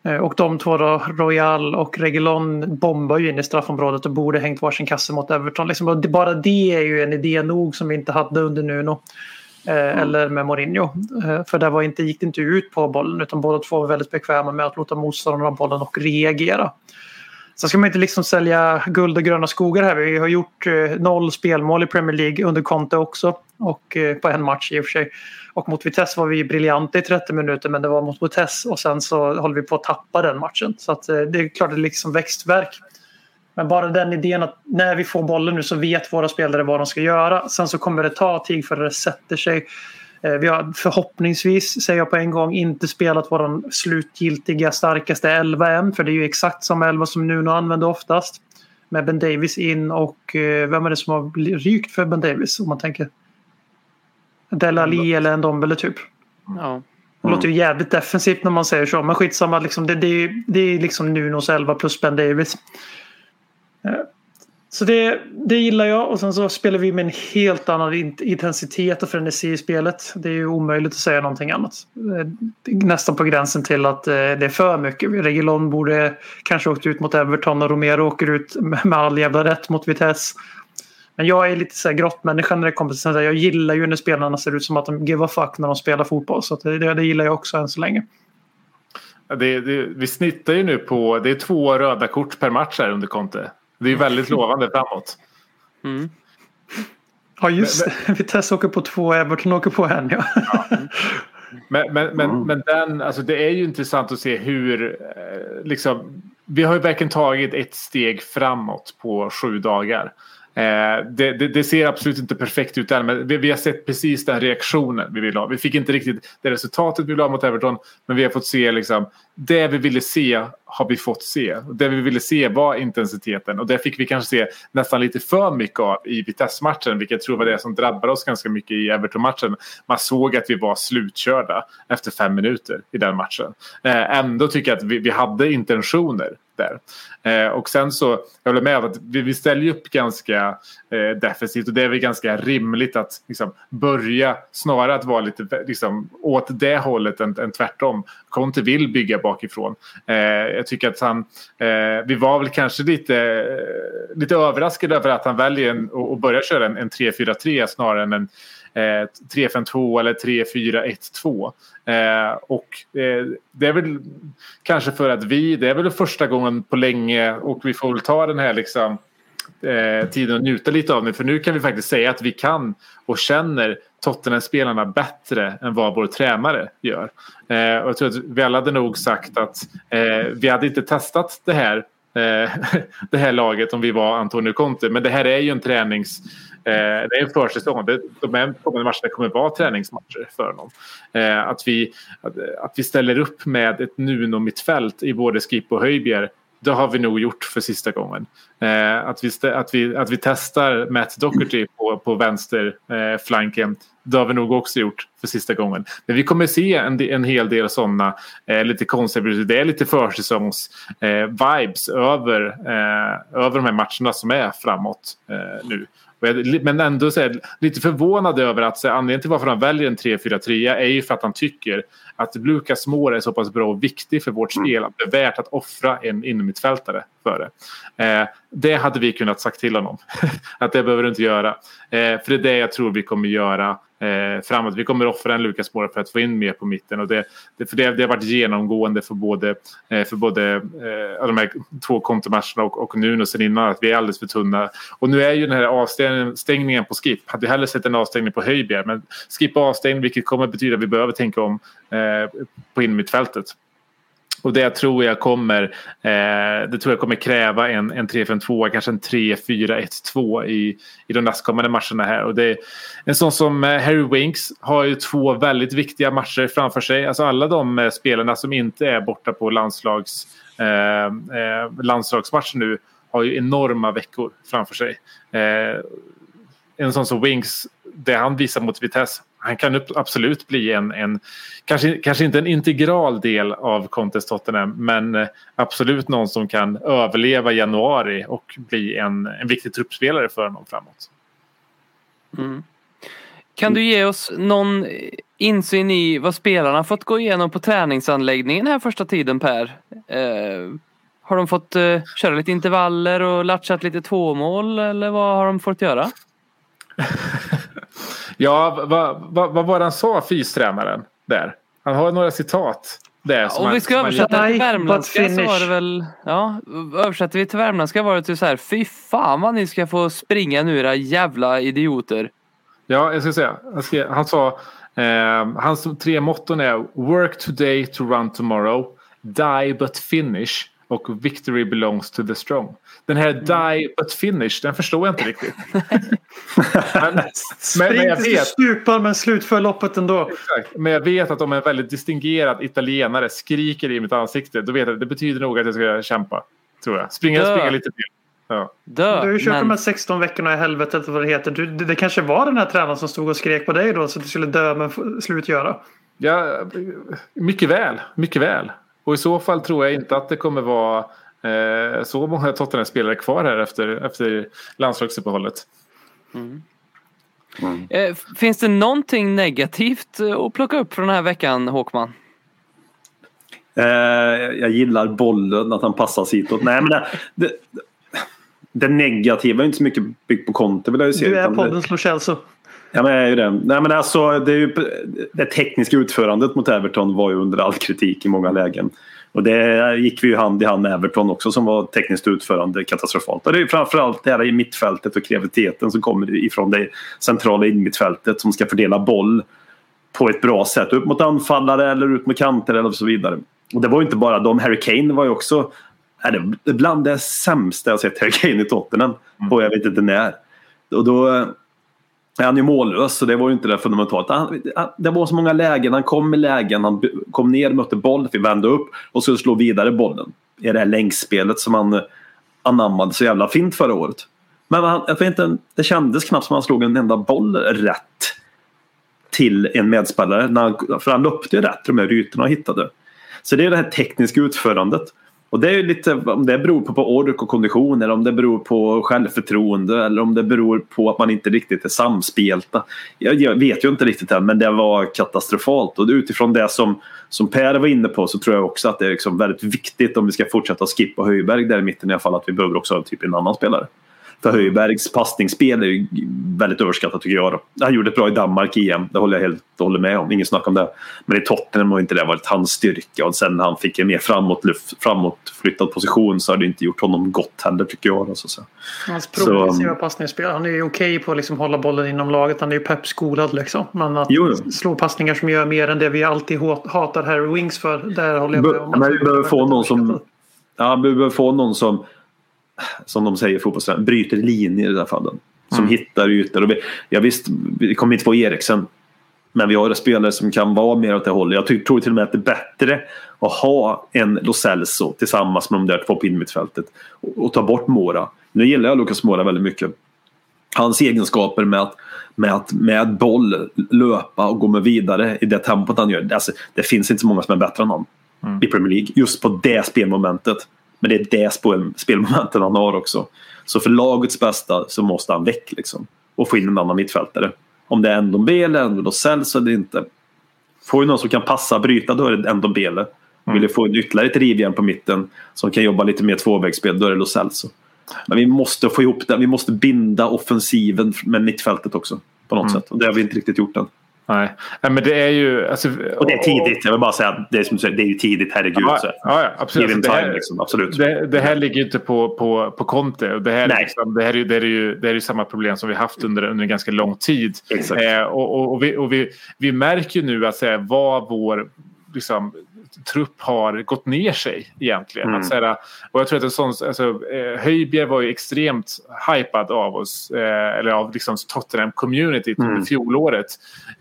Eh, Och de två då, Royal och Reguilon bombar ju in i straffområdet och borde hängt varsin kasse mot Everton. Liksom, bara det är ju en idé nog som vi inte hade under Nuno. Eh, Eller med Mourinho. Eh, för det var inte, gick det inte ut på bollen utan båda två var väldigt bekväma med att låta motståndarna ha bollen och reagera. Sen ska man inte liksom sälja guld och gröna skogar här. Vi har gjort noll spelmål i Premier League under Conte också. Och på en match i och för sig. Och mot Vitesse var vi briljanta i 30 minuter men det var mot Vitesse och sen så håller vi på att tappa den matchen. Så att, eh, det är klart det är liksom växtverk. Men bara den idén att när vi får bollen nu så vet våra spelare vad de ska göra. Sen så kommer det ta tid för det sätter sig. Eh, vi har förhoppningsvis, säger jag på en gång, inte spelat vår slutgiltiga starkaste elva än. För det är ju exakt samma elva som Nuno använder oftast. Med Ben Davis in och eh, vem är det som har rykt för Ben Davis om man tänker? Del Ali eller en Dombele typ. Ja. Det låter ju jävligt defensivt när man säger så. Men skitsamma, liksom, det, det, är, det är liksom Nunos 11 plus Ben Davis. Eh, Så det, det gillar jag. Och sen så spelar vi med en helt annan int- intensitet och frenesi i spelet. Det är ju omöjligt att säga någonting annat. Eh, Nästan på gränsen till att eh, det är för mycket. Reguilon borde kanske åkt ut mot Everton och Romero åker ut med all jävla rätt mot Vitesse. Men jag är lite så här grottmänniska när det kommer till sånt där. Jag gillar ju när spelarna ser ut som att de give a fuck när de spelar fotboll. Så det, det, det gillar jag också än så länge. Ja, Det, det, vi snittar ju nu på, det är två röda kort per match här under Conte. Det är ju väldigt lovande framåt. Mm. Ja just det. Vitesse åker på två, Everton åker på en ja. Men, men, men, men den, alltså det är ju intressant att se hur, eh, liksom, vi har ju verkligen tagit ett steg framåt på sju dagar. Eh, det, det, det ser absolut inte perfekt ut än men vi, vi har sett precis den reaktionen vi vill ha. Vi fick inte riktigt det resultatet vi ville ha mot Everton men vi har fått se liksom det vi ville se har vi fått se. Det vi ville se var intensiteten och det fick vi kanske se nästan lite för mycket av i Vitesse-matchen vilket jag tror var det som drabbade oss ganska mycket i Everton-matchen. Man såg att vi var slutkörda efter fem minuter i den matchen. Eh, ändå tycker jag att vi, vi hade intentioner där. Eh, och sen så, jag håller med om att vi, vi ställer upp ganska eh, defensivt och det är väl ganska rimligt att liksom, börja snarare att vara lite liksom, åt det hållet än, än tvärtom. Conte vill bygga bakifrån. Eh, jag tycker att han, eh, vi var väl kanske lite, lite överraskade över att han väljer en, att börja köra en, en 3-4-3 snarare än en 3-5-2 eller 3-4-1-2. Eh, och eh, det är väl kanske för att vi, det är väl första gången på länge och vi får väl ta den här liksom eh, tiden och njuta lite av det. För nu kan vi faktiskt säga att vi kan och känner Tottenham-spelarna bättre än vad vår tränare gör. Eh, och jag tror att vi alla hade nog sagt att eh, vi hade inte testat det här Eh, det här laget om vi var Antonio Conte. Men det här är ju en tränings... Eh, det är en försäsong. Det, de här kommande matcherna kommer vara träningsmatcher för honom. Eh, att, vi, att, att vi ställer upp med ett Nuno-mittfält i både Skip och Höjbjer det har vi nog gjort för sista gången. Eh, att, vi, att, vi, att vi testar Matt Doherty på, på vänsterflanken, eh. Det har vi nog också gjort för sista gången. Men vi kommer se en, en hel del sådana eh, lite konstiga det är lite försäsongs eh, vibes över, eh, över de här matcherna som är framåt eh, nu. Men ändå så är jag lite förvånad över att så, anledningen till varför han väljer en 3-4-3 är ju för att han tycker att Lucas Moura är så pass bra och viktig för vårt spel att det är värt att offra en innermittfältare för det. Eh, det hade vi kunnat sagt till honom. att det behöver du inte göra. Eh, för det är det jag tror vi kommer göra eh, framåt. Vi kommer offra en Lucas Moura för att få in mer på mitten. Och det, det, för det, det har varit genomgående för både, eh, för både eh, de här två kontomatcherna och, och Nuno sen innan att vi är alldeles för tunna. Och nu är ju den här avstängningen på Skip. Hade hellre sett en avstängning på Höjbjer. Men Skip avstängd vilket kommer betyda att vi behöver tänka om eh, Eh, på innermittfältet. Och det tror jag kommer, eh, det tror jag kommer kräva en, en 3-5-2, kanske en 3-4-1-2 i, i de nästkommande matcherna här. Och det är en sån som eh, Harry Winks har ju två väldigt viktiga matcher framför sig. Alltså alla de eh, spelarna som inte är borta på landslags, eh, eh, landslagsmatcher nu har ju enorma veckor framför sig. Eh, en sån som Winks, det han visar mot Vitesse, han kan absolut bli en, en kanske, kanske inte en integral del av Contes Tottenham, men eh, absolut någon som kan överleva januari och bli en, en viktig truppspelare för honom framåt. Kan du ge oss någon insyn i vad spelarna fått gå igenom på träningsanläggningen här första tiden Per? Eh, har de fått eh, köra lite intervaller och latchat lite tvåmål eller vad har de fått göra? Ja, vad, vad, vad var det han sa, fystränaren där? Han har några citat där. som Om han- vi ska som han- översätta till värmländska så var det väl, ja, översätter vi till värmländska var det typ så här, fy fan vad ni ska få springa nu era jävla idioter. Ja, jag ska säga. Han, ska, han sa, eh, hans tre motton är Work today to run tomorrow. Die but finish. Och victory belongs to the strong. Den här die but finish, den förstår jag inte riktigt. men, men, men jag vet, stupar men slutför loppet ändå. exakt. men jag vet att om en väldigt distingerad italienare skriker i mitt ansikte, då vet jag att det betyder nog att jag ska kämpa. Tror jag. Springa, Dö. springa lite till. Ja. Dö. Du har ju kört de men- här 16 veckorna i helvetet vad det heter. Du, det, det kanske var den här tränaren som stod och skrek på dig då så att du skulle dö men slutgöra. Ja, mycket väl. Mycket väl. Och i så fall tror jag inte att det kommer vara eh, så många Tottenham-spelare kvar här efter, efter landslagsuppehållet. Eh, Finns det någonting negativt eh, att plocka upp från den här veckan Håkman? Eh, jag gillar bollen, att han passas hitåt. Nej, men det, det, det negativa är inte så mycket byggt på Conte vill jag ju se. Du är poddens Lo. Ja, men jag är ju det. Nej, men alltså, det, är ju, det tekniska utförandet mot Everton var ju under all kritik i många lägen. Och det gick vi ju hand i hand med Everton också som var tekniskt utförande katastrofalt. Och det är framförallt det här i mittfältet och kreativiteten som kommer ifrån det centrala innermittfältet som ska fördela boll på ett bra sätt. Upp mot anfallare eller ut mot kanter eller så vidare. Och det var ju inte bara de. Harry Kane var ju också är det bland det sämsta jag sett Harry Kane i Tottenham på jag vet inte när. Och då han ju mållös så det var ju inte det fundamentalt. Han, han- det var så många lägen, han kom i lägen, han kom ner, mötte boll, fick vända upp och skulle slå vidare bollen. I det här längsspelet som han eh, anammade så jävla fint förra året. Men han, jag vet inte, det kändes knappt som han slog en enda boll rätt till en medspelare. När han, för han löpte ju rätt de här ytorna han hittade. Så det är det här tekniska utförandet. Och det är ju lite om det beror på, på ork och kondition eller om det beror på självförtroende eller om det beror på att man inte riktigt är samspelta. Jag, jag vet ju inte riktigt än men det var katastrofalt och utifrån det som, som Per var inne på så tror jag också att det är liksom väldigt viktigt om vi ska fortsätta skippa Höjberg där i mitten i alla fall att vi behöver också ha typ en annan spelare. För Höjbergs passningsspel är ju väldigt överskattat tycker jag. Då. Han gjorde ett bra i Danmark i EM, det håller jag helt och hållet med om. Ingen snack om det. Men i Tottenham har inte det varit hans styrka. Och sen när han fick en mer framåt, framåtflyttad position så har det inte gjort honom gott heller tycker jag. Alltså, så. Hans Så- progressiva passningsspel. Han är ju okej på att liksom hålla bollen inom laget. Han är ju peppskolad liksom. Men att Jo, jo. slå passningar som gör mer än det vi alltid hat- hatar Harry Wings för. Där håller jag med om. Men vi behöver få någon som Ja, vi behöver få någon som, som de säger i fotbollstränare, bryter linjer i det här fallet. Som Mm. hittar ytor. Och vi, ja, visst, vi kommer inte få Eriksen. Men vi har spelare som kan vara mer åt det hållet. Jag ty- tror till och med att det är bättre att ha en Lo Celso tillsammans med de där två på innermittfältet. Och, och ta bort Mora. Nu gillar jag Lucas Mora väldigt mycket. Hans egenskaper med att, med att med boll löpa och gå med vidare i det tempot han gör. Alltså, det finns inte så många som är bättre än honom i Premier League. Just på det spelmomentet. Men det är det spel, spelmomentet han har också. Så för lagets bästa så måste han väck liksom. Och få in en annan mittfältare. Om det är Ndombele eller Lo Celso eller inte. Får vi någon som kan passa bryta då är det Ndombele. Vill du få ytterligare ett rivjärn på mitten som kan jobba lite mer tvåvägsspel då är det Lo Celso. Men vi måste få ihop det. Vi måste binda offensiven med mittfältet också. På något sätt. Och det har vi inte riktigt gjort än. Nej. Nej, men det är ju... Alltså, Och det är tidigt. Jag vill bara säga att det är, som det är ju tidigt. Herregud. Ja, så. ja, absolut. Alltså, det, time här, liksom. Absolut. det, det här ligger ju inte på, på, på Conte. Det, här liksom, det, här är, det, är ju, det är samma problem som vi haft under, under en ganska lång tid. Exakt. Eh, och och, och, vi, och vi, vi märker ju nu att säga, vad vår liksom, trupp har gått ner sig egentligen. Mm. Att, säga, och jag tror att en sån, alltså, eh, Höjbjerg var ju extremt hypad av oss. Eh, eller av liksom, Tottenham-communityt Mm. under fjolåret.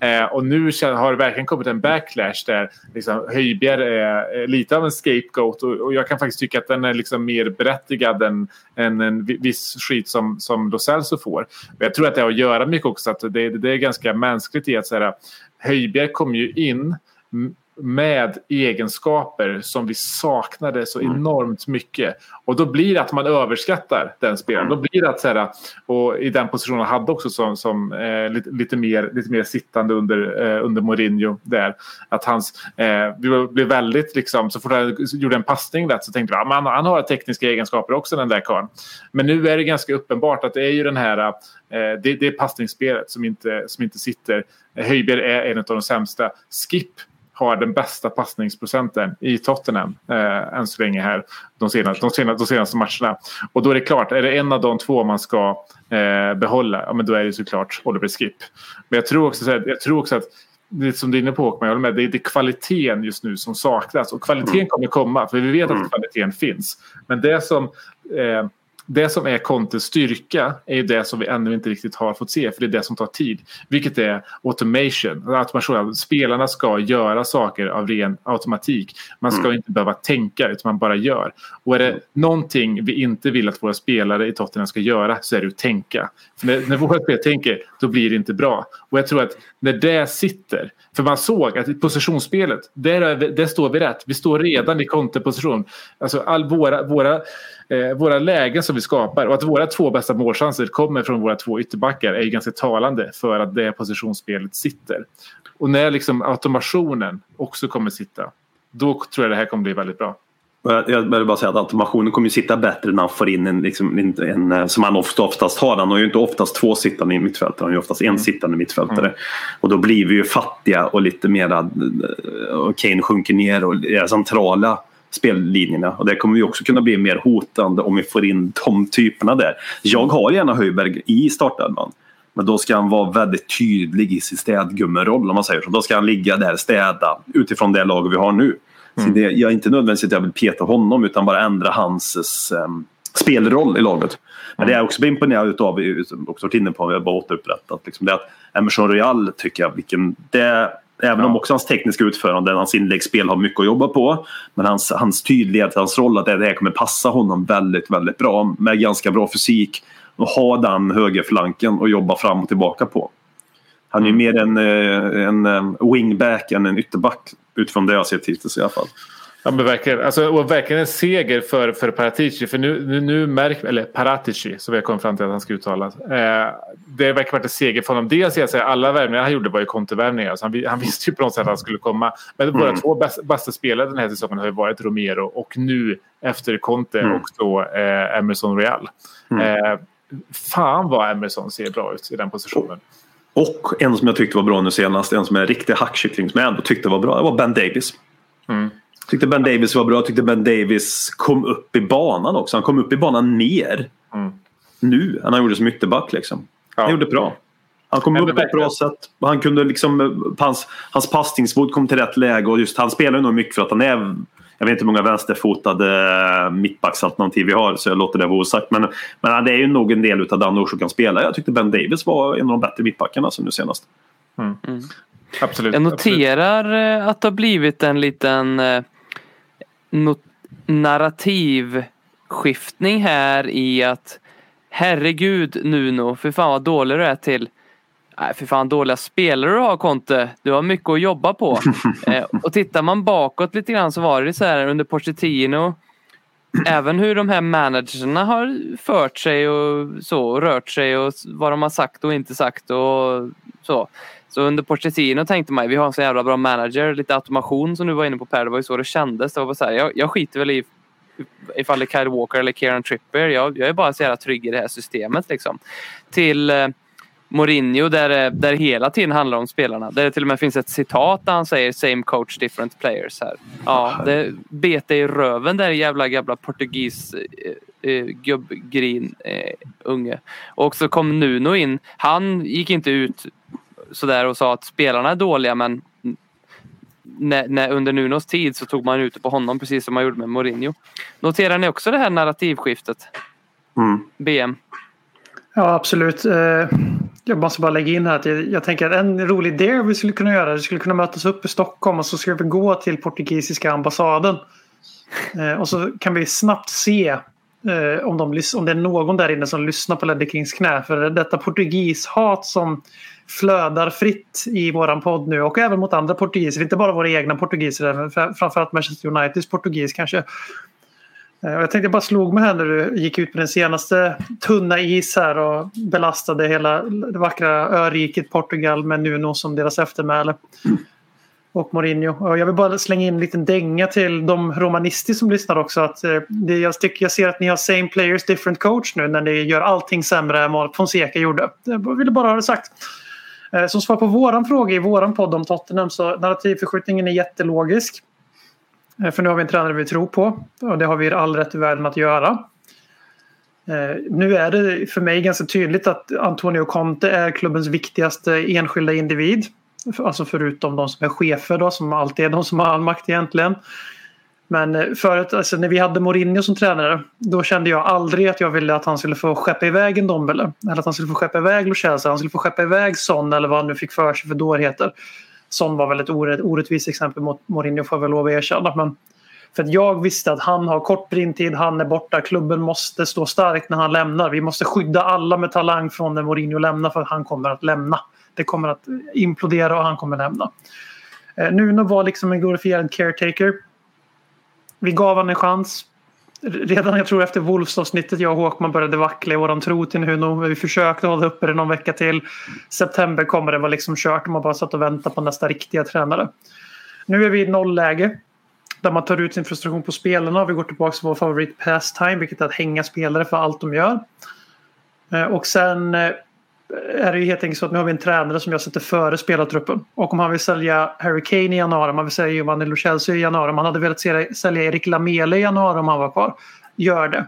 Eh, och nu har det verkligen kommit en backlash där liksom, Höjbjerg är lite av en scapegoat. Och, och jag kan faktiskt tycka att den är liksom mer berättigad än, än en vi- viss skit som, som Lo Celso får. Men jag tror att det har att göra mycket också. Att det, det är ganska mänskligt i att säga Höjbjerg kom ju in med egenskaper som vi saknade så enormt mycket. Och då blir det att man överskattar den spelaren. Då blir det att så här, och i den positionen han hade också som, som eh, lite, lite, mer, lite mer sittande under, eh, under Mourinho där. Att hans, eh, vi blev väldigt liksom, så fort han gjorde en passning rätt så tänkte vi att han, han har tekniska egenskaper också den där karln. Men nu är det ganska uppenbart att det är ju den här, eh, det, det är passningsspelet som inte, som inte sitter. Höjberg är en av de sämsta. Skip har den bästa passningsprocenten i Tottenham eh, än så länge här de senaste, de, senaste, de senaste matcherna. Och då är det klart, är det en av de två man ska eh, behålla, ja, men då är det såklart Oliver Skip. Men jag tror också, så här, jag tror också att det som du är inne på Håkman, jag håller med, det är, är kvaliteten just nu som saknas. Och kvaliteten kommer komma, för vi vet att kvaliteten finns. Men det som, eh, det som är Contes styrka är ju det som vi ännu inte riktigt har fått se, för det är det som tar tid. Vilket är automation. automation. Spelarna ska göra saker av ren automatik. Man ska inte behöva tänka, utan man bara gör. Och är det någonting vi inte vill att våra spelare i Tottenham ska göra så är det att tänka. För när, när våra spelare tänker, då blir det inte bra. Och jag tror att när det sitter, för man såg att i positionsspelet, där, där står vi rätt. Vi står redan i konterposition. Alltså all våra, våra, eh, våra lägen som vi skapar och att våra två bästa målchanser kommer från våra två ytterbackar är ju ganska talande för att det positionsspelet sitter. Och när liksom automationen också kommer sitta, då tror jag det här kommer bli väldigt bra. Jag vill bara säga att automationen kommer ju sitta bättre när han får in en, liksom, en, en eh, som han ofta, oftast har. Han har ju inte oftast två sittande i mittfältare, han har ju oftast en sittande mittfältare. Och då blir vi ju fattiga och lite mera... eh, Och Kane sjunker ner och är centrala spellinjerna. Och det kommer ju också kunna bli mer hotande om vi får in de typerna där. Jag har gärna Höjberg i startelvan. Men då ska han vara väldigt tydlig i sin städgummeroll om man säger så. Då ska han ligga där städa utifrån det lag vi har nu. Så det, jag är inte nödvändigtvis att jag vill peta honom utan bara ändra hans um, spelroll i laget. Men det jag också blir imponerad utav, också varit inne på, vi har bara återupprättat, liksom, det är att Emerson Royal tycker jag, vilken, det, även om också hans tekniska utförande, hans inläggsspel har mycket att jobba på. Men hans, hans tydlighet, hans roll, att det, här kommer passa honom väldigt, väldigt bra. Med ganska bra fysik. Och ha den högerflanken och jobba fram och tillbaka på. Han är ju mer en, eh, en eh, wingback än en ytterback. Utifrån det jag sett hittills i alla fall. Ja, men verkligen. Alltså, och verkligen en seger för, för Paratici. För nu, nu, nu märker eller Paratici, som vi har kommit fram till att han ska uttalas. Eh, det verkar varit en seger för honom. Dels jag säga, alla värvningar han gjorde var ju kontovärvningar. Så han, han visste ju på något sätt att han skulle komma. Men våra Mm. två bästa, bästa spelare den här säsongen har ju varit Romero och nu efter Conte Mm. också eh, Emerson Real. Mm. Eh, fan vad Emerson ser bra ut i den positionen. Och en som jag tyckte var bra nu senast, en som är en riktig hackkyckling som jag ändå tyckte var bra, det var Ben Davis. Mm. Tyckte Ben Davis var bra, tyckte Ben Davis kom upp i banan också. Han kom upp i banan mer Mm. nu än han gjorde som ytterback. Liksom. Han Ja. gjorde bra. Han kom upp på ett bra sätt. Han kunde liksom, hans, hans passningsfot kom till rätt läge och just han spelar ju nog mycket för att han är Jag vet inte hur många vänsterfotade mittbacksalternativ vi har så jag låter det vara osagt. Men, men det är ju nog en del av den kan spela. Jag tyckte Ben Davis var en av de bättre mittbackarna som nu senast. Absolut. Jag absolut. noterar eh, att det har blivit en liten eh, narrativskiftning här i att herregud Nuno, för fan vad dålig du är till Nej, för fan dåliga spelare du har Conte. Du har mycket att jobba på. eh, och tittar man bakåt lite grann så var det så här under Pochettino. Även hur de här managerna har fört sig och så, och rört sig och vad de har sagt och inte sagt och så. Så under Pochettino tänkte man vi har en så jävla bra manager, lite automation som du var inne på Per, det var ju så det kändes. Det var så här, jag, jag skiter väl i ifall det är Kyle Walker eller Kieran Tripper. Jag, jag är bara så jävla trygg i det här systemet liksom. Till eh, Mourinho där, det- där hela tiden handlar om spelarna. Där det till och med finns ett citat där han säger same coach different players här. Ja, det bet dig i röven där jävla jävla portugis eh, eh, gubbgrin eh, unge. Och så kom Nuno in. Han gick inte ut sådär och sa att spelarna är dåliga men när, när, under Nunos tid så tog man ut på honom precis som man gjorde med Mourinho. Noterar ni också det här narrativskiftet? Mm. BM? Ja, absolut. Eh, Jag måste bara lägga in här att jag, jag tänker att en rolig idé vi skulle kunna göra, vi skulle kunna mötas upp i Stockholm och så ska vi gå till portugisiska ambassaden. Eh, Och så kan vi snabbt se eh, om, de, om det är någon där inne som lyssnar på Ledder Kings knä. För detta portugishat som flödar fritt i våran podd nu och även mot andra portugiser. Inte bara våra egna portugiser, men framförallt Manchester Uniteds portugis kanske. Eh, jag tänkte bara slog mig här när du gick ut på den senaste tunna is här och belastade hela det vackra öriket Portugal med Nuno som deras eftermäle. Och Mourinho. Jag vill bara slänga in en liten dänga till de romanister som lyssnar också. Att, eh, det, jag, tycker, jag ser att ni har same players different coach nu när ni gör allting sämre än vad Fonseca gjorde. Jag ville bara ha det sagt. Eh, som svar på våran fråga i våran podd om Tottenham så narrativförskjutningen är jättelogisk. Eh, för nu har vi en tränare vi tror på och det har vi all rätt i världen att göra. Eh, nu är det för mig ganska tydligt att Antonio Conte är klubbens viktigaste enskilda individ. Alltså förutom de som är chefer då, som alltid är de som har all makt egentligen. Men eh, förut, alltså när vi hade Mourinho som tränare, då kände jag aldrig att jag ville att han skulle få skeppa iväg en Dombele. Eller att han skulle få skeppa iväg Lo han skulle få skeppa iväg Son eller vad han nu fick för sig för dårheter. Son var väl ett orätt, orättvist exempel mot Mourinho får jag väl lov att erkänna. Men för att jag visste att han har kort brintid, han är borta, klubben måste stå stark när han lämnar. Vi måste skydda alla med talang från när Mourinho lämnar för att han kommer att lämna. Det kommer att implodera och han kommer lämna. Eh, Nuno var liksom en glorifierad caretaker. Vi gav honom en chans. Redan jag tror efter Wolves-avsnittet jag och Håkman började vackla i våran tro till Nuno. Vi försökte hålla uppe det någon vecka till. September kommer det vara liksom kört. Man bara satt och väntade på nästa riktiga tränare. Nu är vi i nollläge. Där man tar ut sin frustration på spelarna. Vi går tillbaka till vår favorit pastime. Vilket är att hänga spelare för allt de gör. Eh, och sen eh, är det ju helt enkelt så att nu har vi en tränare som jag sätter före spelartruppen. Och om han vill sälja Harry Kane i januari, om han vill sälja Giovanni Lo Celso i januari, om han hade velat sälja- Erik Lamela i januari om han var kvar. Gör det.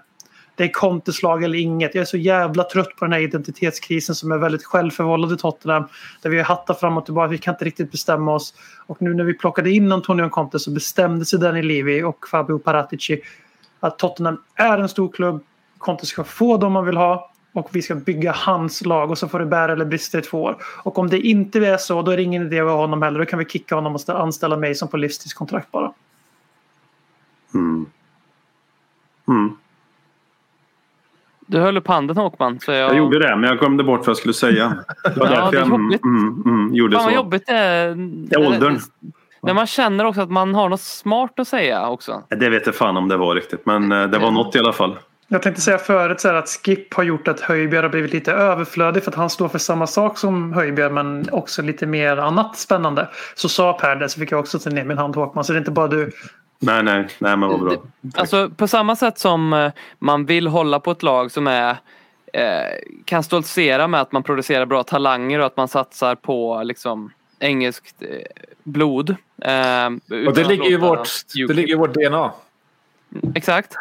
Det är konteslag eller inget. Jag är så jävla trött på den här identitetskrisen som är väldigt självförvållad i Tottenham. Där vi har hattat fram och tillbaka. Vi kan inte riktigt bestämma oss. Och nu när vi plockade in Antonio Conte så bestämde sig Danny Levy och Fabio Paratici att Tottenham är en stor klubb. Conte ska få dem man vill ha och vi ska bygga hans lag och så får det bära eller brista i två år. Och om det inte är så då är det ingen idé att ha honom heller. Då kan vi kicka honom och anställa mig som på livstidskontrakt bara. Mm. Mm. Du höll upp handen Håkman. Så jag... Jag gjorde det, men jag glömde bort vad jag skulle säga. Det var Ja, därför det är jag mm, jobbigt. mm, mm, gjorde Fan vad så. jobbigt det är. Det är åldern. När man känner också att man har något smart att säga också. Det vet jag fan om det var riktigt, men eh, det var något i alla fall. Jag tänkte säga förut så här att Skip har gjort att Höjbjerg har blivit lite överflödig för att han står för samma sak som Höjbjerg men också lite mer annat spännande. Så sa Per det så fick jag också ta ner min hand Håkman så det är inte bara du. Nej, nej, nej, men vad bra. Alltså på samma sätt som eh, man vill hålla på ett lag som är eh, kan stoltsera med att man producerar bra talanger och att man satsar på liksom engelskt eh, blod. Eh, Och det ligger ju låta vårt, det UKIP. ligger i vårt DNA. Exakt.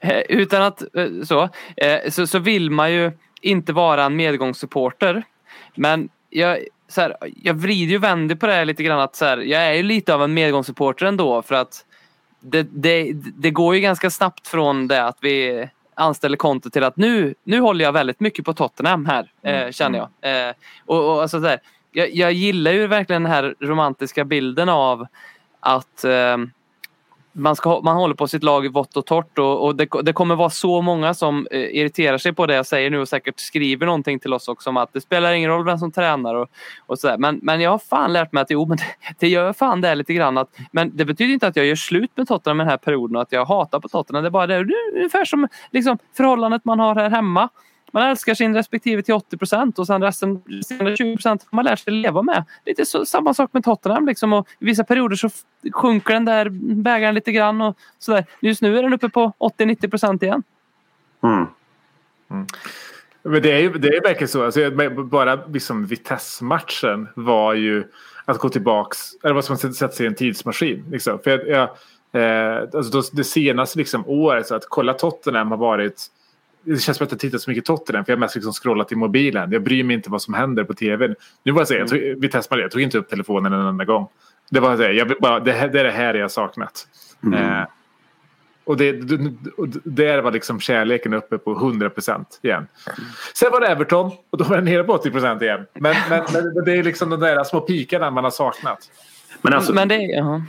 Eh, Utan att eh, så, eh, så, så vill man ju inte vara en medgångssupporter. Men jag, så här, jag vrider ju vänder på det här lite grann att så här, jag är ju lite av en medgångssupporter ändå för att det, det, det går ju ganska snabbt från det att vi anställer konto till att nu, nu håller jag väldigt mycket på Tottenham här, eh, känner jag. Eh, och, och alltså där, jag. Jag gillar ju verkligen den här romantiska bilden av att eh, man, ska, man håller på sitt lag i vått och torrt och, och det, det kommer vara så många som eh, irriterar sig på det jag säger nu och säkert skriver någonting till oss också om att det spelar ingen roll vem som tränar och, och sådär. Men, men jag har fan lärt mig att jo, men det, det gör fan det lite grann. Att, men det betyder inte att jag gör slut med Tottenham den här perioden och att jag hatar på Tottenham. Det är bara det, det är ungefär som liksom, förhållandet man har här hemma. Man älskar sin respektive till 80 procent och sen resten, resten 20 procent har man lärt sig leva med. Lite så, samma sak med Tottenham. Liksom, och I vissa perioder så sjunker den där bägaren lite grann. Och sådär. Just nu är den uppe på 80-90 procent igen. Mm. Men det är ju det är verkligen så. Alltså, bara liksom Vitesse-matchen var ju att gå tillbaks. Eller vad som man sätta sig i en tidsmaskin. Liksom. För jag, jag, eh, alltså då, det senaste liksom, året, så att kolla Tottenham har varit... Det känns som att jag tittar så mycket Tottenham för jag har mest liksom scrollat i mobilen. Jag bryr mig inte vad som händer på tv. Nu var jag säga, jag tog, Vitesse jag tog inte upp telefonen en enda gång. Det var det, jag bara, det, här, det är det här jag saknat. Eh, och det, det, och där var liksom kärleken uppe på 100% igen. Sen var det Everton och då var den nere på 80% igen. Men, men, men det är liksom de där små pikarna man har saknat. Men alltså, Men det, ja.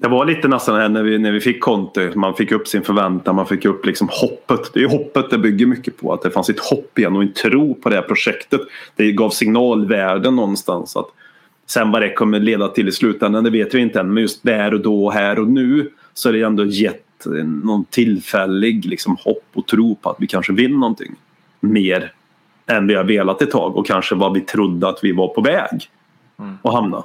Det var lite nästan här när vi, när vi fick Conte. Man fick upp sin förväntan, man fick upp liksom hoppet. Det är hoppet det bygger mycket på. Att det fanns ett hopp igen och en tro på det här projektet. Det gav signalvärden någonstans. Att sen vad det kommer leda till i slutändan det vet vi inte än. Men just där och då, här och nu så är det ändå gett någon tillfällig liksom, hopp och tro på att vi kanske vill någonting. Mer än vi har velat ett tag och kanske vad vi trodde att vi var på väg att hamna.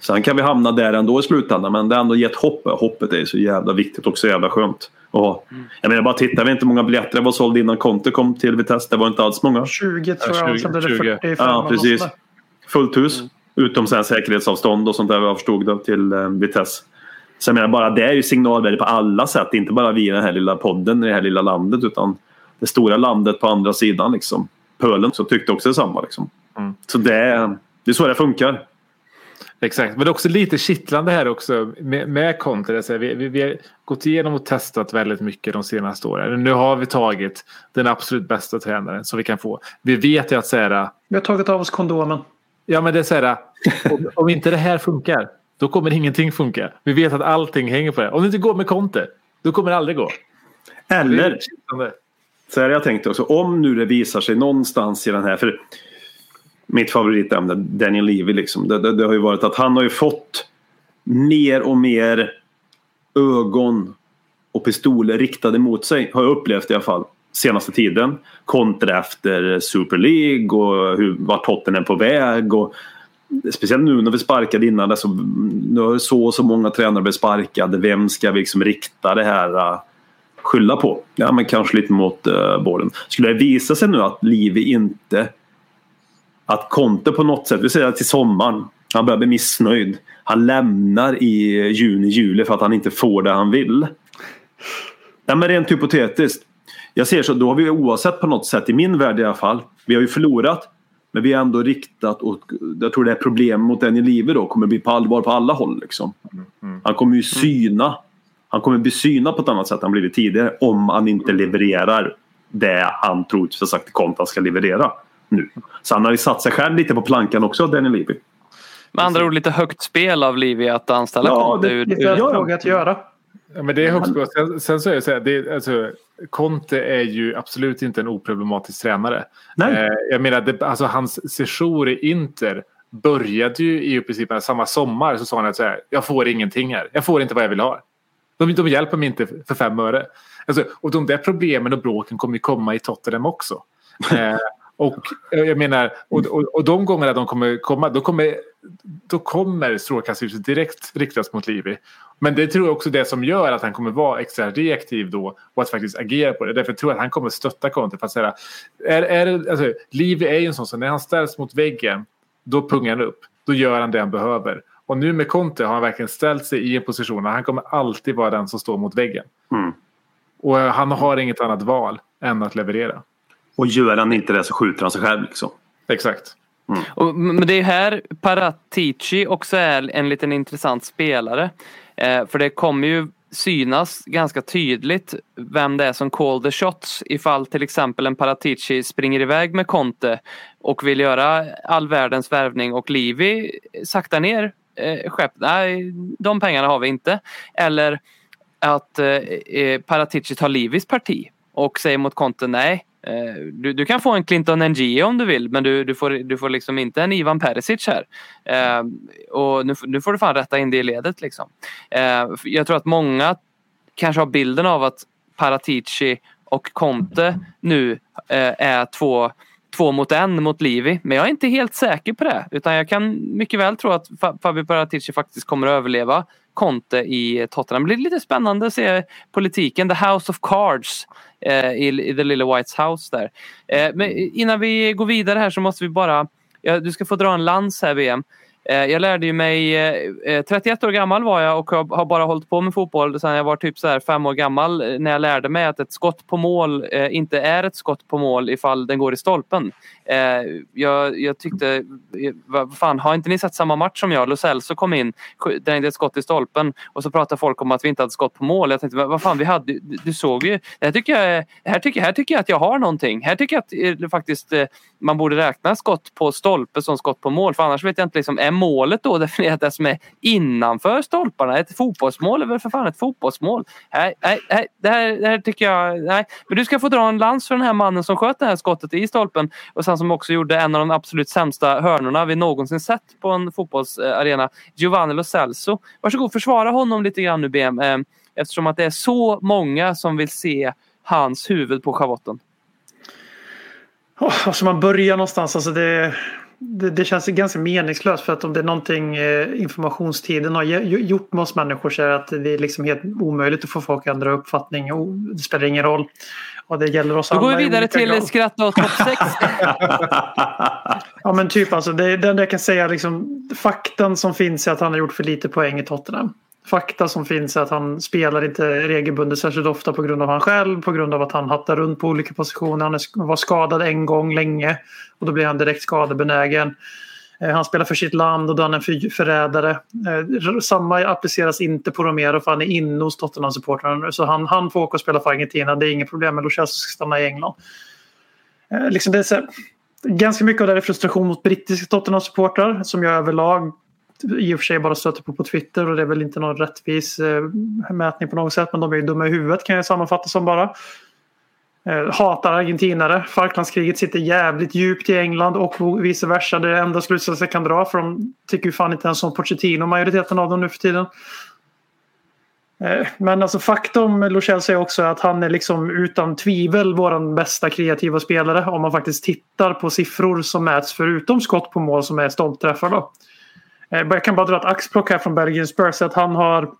Sen kan vi hamna där ändå i slutändan men det har ändå gett hopp. Hoppet är så jävla viktigt och så jävla skönt. Och, jag menar bara titta, vi inte många biljetter det var såld innan Conte kom till Vitesse. Det var inte alls många. 20 tror Ja, jag, 20, sen blev det 20. 45. Ja, precis. Fullt hus. Utom sen säkerhetsavstånd och sånt där jag förstod det till eh, Vitesse. Så jag menar bara det är ju signalvärde på alla sätt. Inte bara vi i den här lilla podden i det här lilla landet utan det stora landet på andra sidan liksom. Pölen så tyckte också detsamma liksom. Mm. Så det det är så det funkar. Exakt, men det är också lite kittlande här också med, med Conte. Det är så här, Vi, vi, vi har gått igenom och testat väldigt mycket de senaste åren. Nu har vi tagit den absolut bästa tränaren som vi kan få. Vi vet ju att så här, Vi har tagit av oss kondomen. ja men det är så här, om, om inte det här funkar, då kommer ingenting funka. Vi vet att allting hänger på det. Om det inte går med Conte, då kommer det aldrig gå. Det är Eller. Så här jag tänkte också, om nu det visar sig någonstans i den här, för mitt favoritämne, Daniel Levy, liksom, det, det, det har ju varit att han har ju fått mer och mer ögon och pistoler riktade mot sig, har jag upplevt i alla fall, senaste tiden. Kontra efter Super League och hur, vart hotten är på väg. Och, speciellt nu när vi sparkade innan, alltså, nu har så och så många tränare blivit sparkade. Vem ska vi liksom rikta det här uh, skylla på. Ja, men kanske lite mot uh, bollen. Skulle det visa sig nu att Livi inte... Att Conte på något sätt, vi säger till sommaren, han börjar bli missnöjd. Han lämnar i juni, juli för att han inte får det han vill. Ja, men rent hypotetiskt. Jag ser så, då har vi oavsett på något sätt, i min värld i alla fall, vi har ju förlorat. Men vi har ändå riktat och jag tror det är problem mot den i livet då kommer bli på allvar på alla håll. Liksom. Han kommer ju syna. Han kommer bli synad på ett annat sätt än han blivit tidigare om han inte levererar det han troligtvis sagt till Conte han ska leverera nu. Så han har ju satt sig själv lite på plankan också, Daniel Levy. Med andra ord lite högt spel av Livi att anställa Ja, det- ur, ja. fråga att göra. Ja, men det är högst sen, sen så är det så här, det är, alltså, Conte är ju absolut inte en oproblematisk tränare. Nej. Eh, jag menar, det, alltså, hans sejour i Inter började ju i princip samma sommar så sa han att så här, jag får ingenting här. Jag får inte vad jag vill ha. De, de hjälper mig inte för fem öre. Alltså, och de där problemen och bråken kommer ju komma i Tottenham också. Eh, och eh, jag menar, och, och, och de gångerna de kommer komma, då kommer, då kommer strålkastarljuset direkt riktas mot Livi. Men det tror jag också det som gör att han kommer vara extra reaktiv då och att faktiskt agera på det. Därför tror jag att han kommer stötta Conte för att säga är, är alltså, Livi är ju en sån som när han ställs mot väggen då pungar han upp. Då gör han det han behöver. Och nu med Conte har han verkligen ställt sig i en position där han kommer alltid vara den som står mot väggen. Mm. Och han har inget annat val än att leverera. Och gör han inte det så skjuter han sig själv. Liksom. Exakt. Och, men det är här Paratici också är en liten intressant spelare. Eh, för det kommer ju synas ganska tydligt vem det är som call the shots ifall till exempel en Paratici springer iväg med Conte och vill göra all världens värvning och Livi saktar ner eh, skepp. Nej, de pengarna har vi inte. Eller att eh, eh, Paratici tar Livis parti och säger mot Conte nej eh, Du, du kan få en Clinton NG om du vill men du, du, får, du får liksom inte en Ivan Perisic här. Eh, och nu, nu får du fan rätta in det i ledet liksom. Eh, jag tror att många kanske har bilden av att Paratici och Conte nu eh, är två, två mot en mot Livi. Men jag är inte helt säker på det. Utan jag kan mycket väl tro att Fabio Paratici faktiskt kommer att överleva Conte i Tottenham. Det blir lite spännande att se politiken, the house of cards eh, i, i the little white house där. Eh, men innan vi går vidare här så måste vi bara, ja, du ska få dra en lans här VM. Eh, jag lärde ju mig, eh, eh, 31 år gammal var jag och har bara hållit på med fotboll sedan jag var typ så här fem år gammal när jag lärde mig att ett skott på mål inte är ett skott på mål ifall den går i stolpen. Jag, jag tyckte, vad fan har inte ni sett samma match som jag? Lo Celso kom in, drängde ett skott i stolpen och så pratar folk om att vi inte hade skott på mål. Jag tänkte, vad fan vi hade, du, du såg ju. Det här tycker, jag, här, tycker, här tycker jag att jag har någonting. Här tycker jag att faktiskt man borde räkna skott på stolpe som skott på mål. För annars vet jag inte, liksom, är målet då definierat det som är innanför stolparna? Ett fotbollsmål är väl för fan ett fotbollsmål? Nej, nej, nej det, här, det här tycker jag... Nej. Men du ska få dra en lans för den här mannen som sköt det här skottet i stolpen och sen som också gjorde en av de absolut sämsta hörnorna vi någonsin sett på en fotbollsarena. Giovanni Lo Celso. Varsågod, försvara honom lite grann nu BM. Eh, eftersom att det är så många som vill se hans huvud på schavotten. Oh, var alltså ska man börja någonstans? Alltså det, det, det känns ganska meningslöst för att om det är någonting eh, informationstiden har gjort med oss människor så är det att det är liksom helt omöjligt att få folk att ändra uppfattning. Och det spelar ingen roll. Och det gäller oss Då går alla vi i vidare till grad. skratta och topp 6. Ja men typ alltså. Det, det enda jag kan säga liksom. Faktan som finns är att han har gjort för lite poäng i Tottenham. Fakta som finns är att han spelar inte regelbundet särskilt ofta på grund av han själv. På grund av att han hattar runt på olika positioner. Han var skadad en gång länge. Och då blir han direkt skadebenägen. Eh, han spelar för sitt land och då är han en förrädare. Eh, samma appliceras inte på Romero för han är inne hos Tottenham-supportrarna nu. Så han, han får åka och spela för Argentina. Det är inget problem. Men Luciano som ska stanna i England. Eh, liksom det är så ganska mycket av det är frustration mot brittiska Tottenham-supportrar som jag överlag i och för sig bara stöter på på Twitter och det är väl inte någon rättvis eh, mätning på något sätt men de är ju dumma i huvudet kan jag sammanfatta som bara. Eh, hatar argentinare. Falklandskriget sitter jävligt djupt i England och vice versa. Det är det enda slutsatsen jag kan dra för de tycker ju fan inte ens om Pochettino majoriteten av dem nu för tiden. Eh, men alltså faktum Luchel säger också att han är liksom utan tvivel vår bästa kreativa spelare om man faktiskt tittar på siffror som mäts förutom skott på mål som är stolpträffar. Då. Eh, jag kan bara dra ett axplock här från Belgian Spurs att han har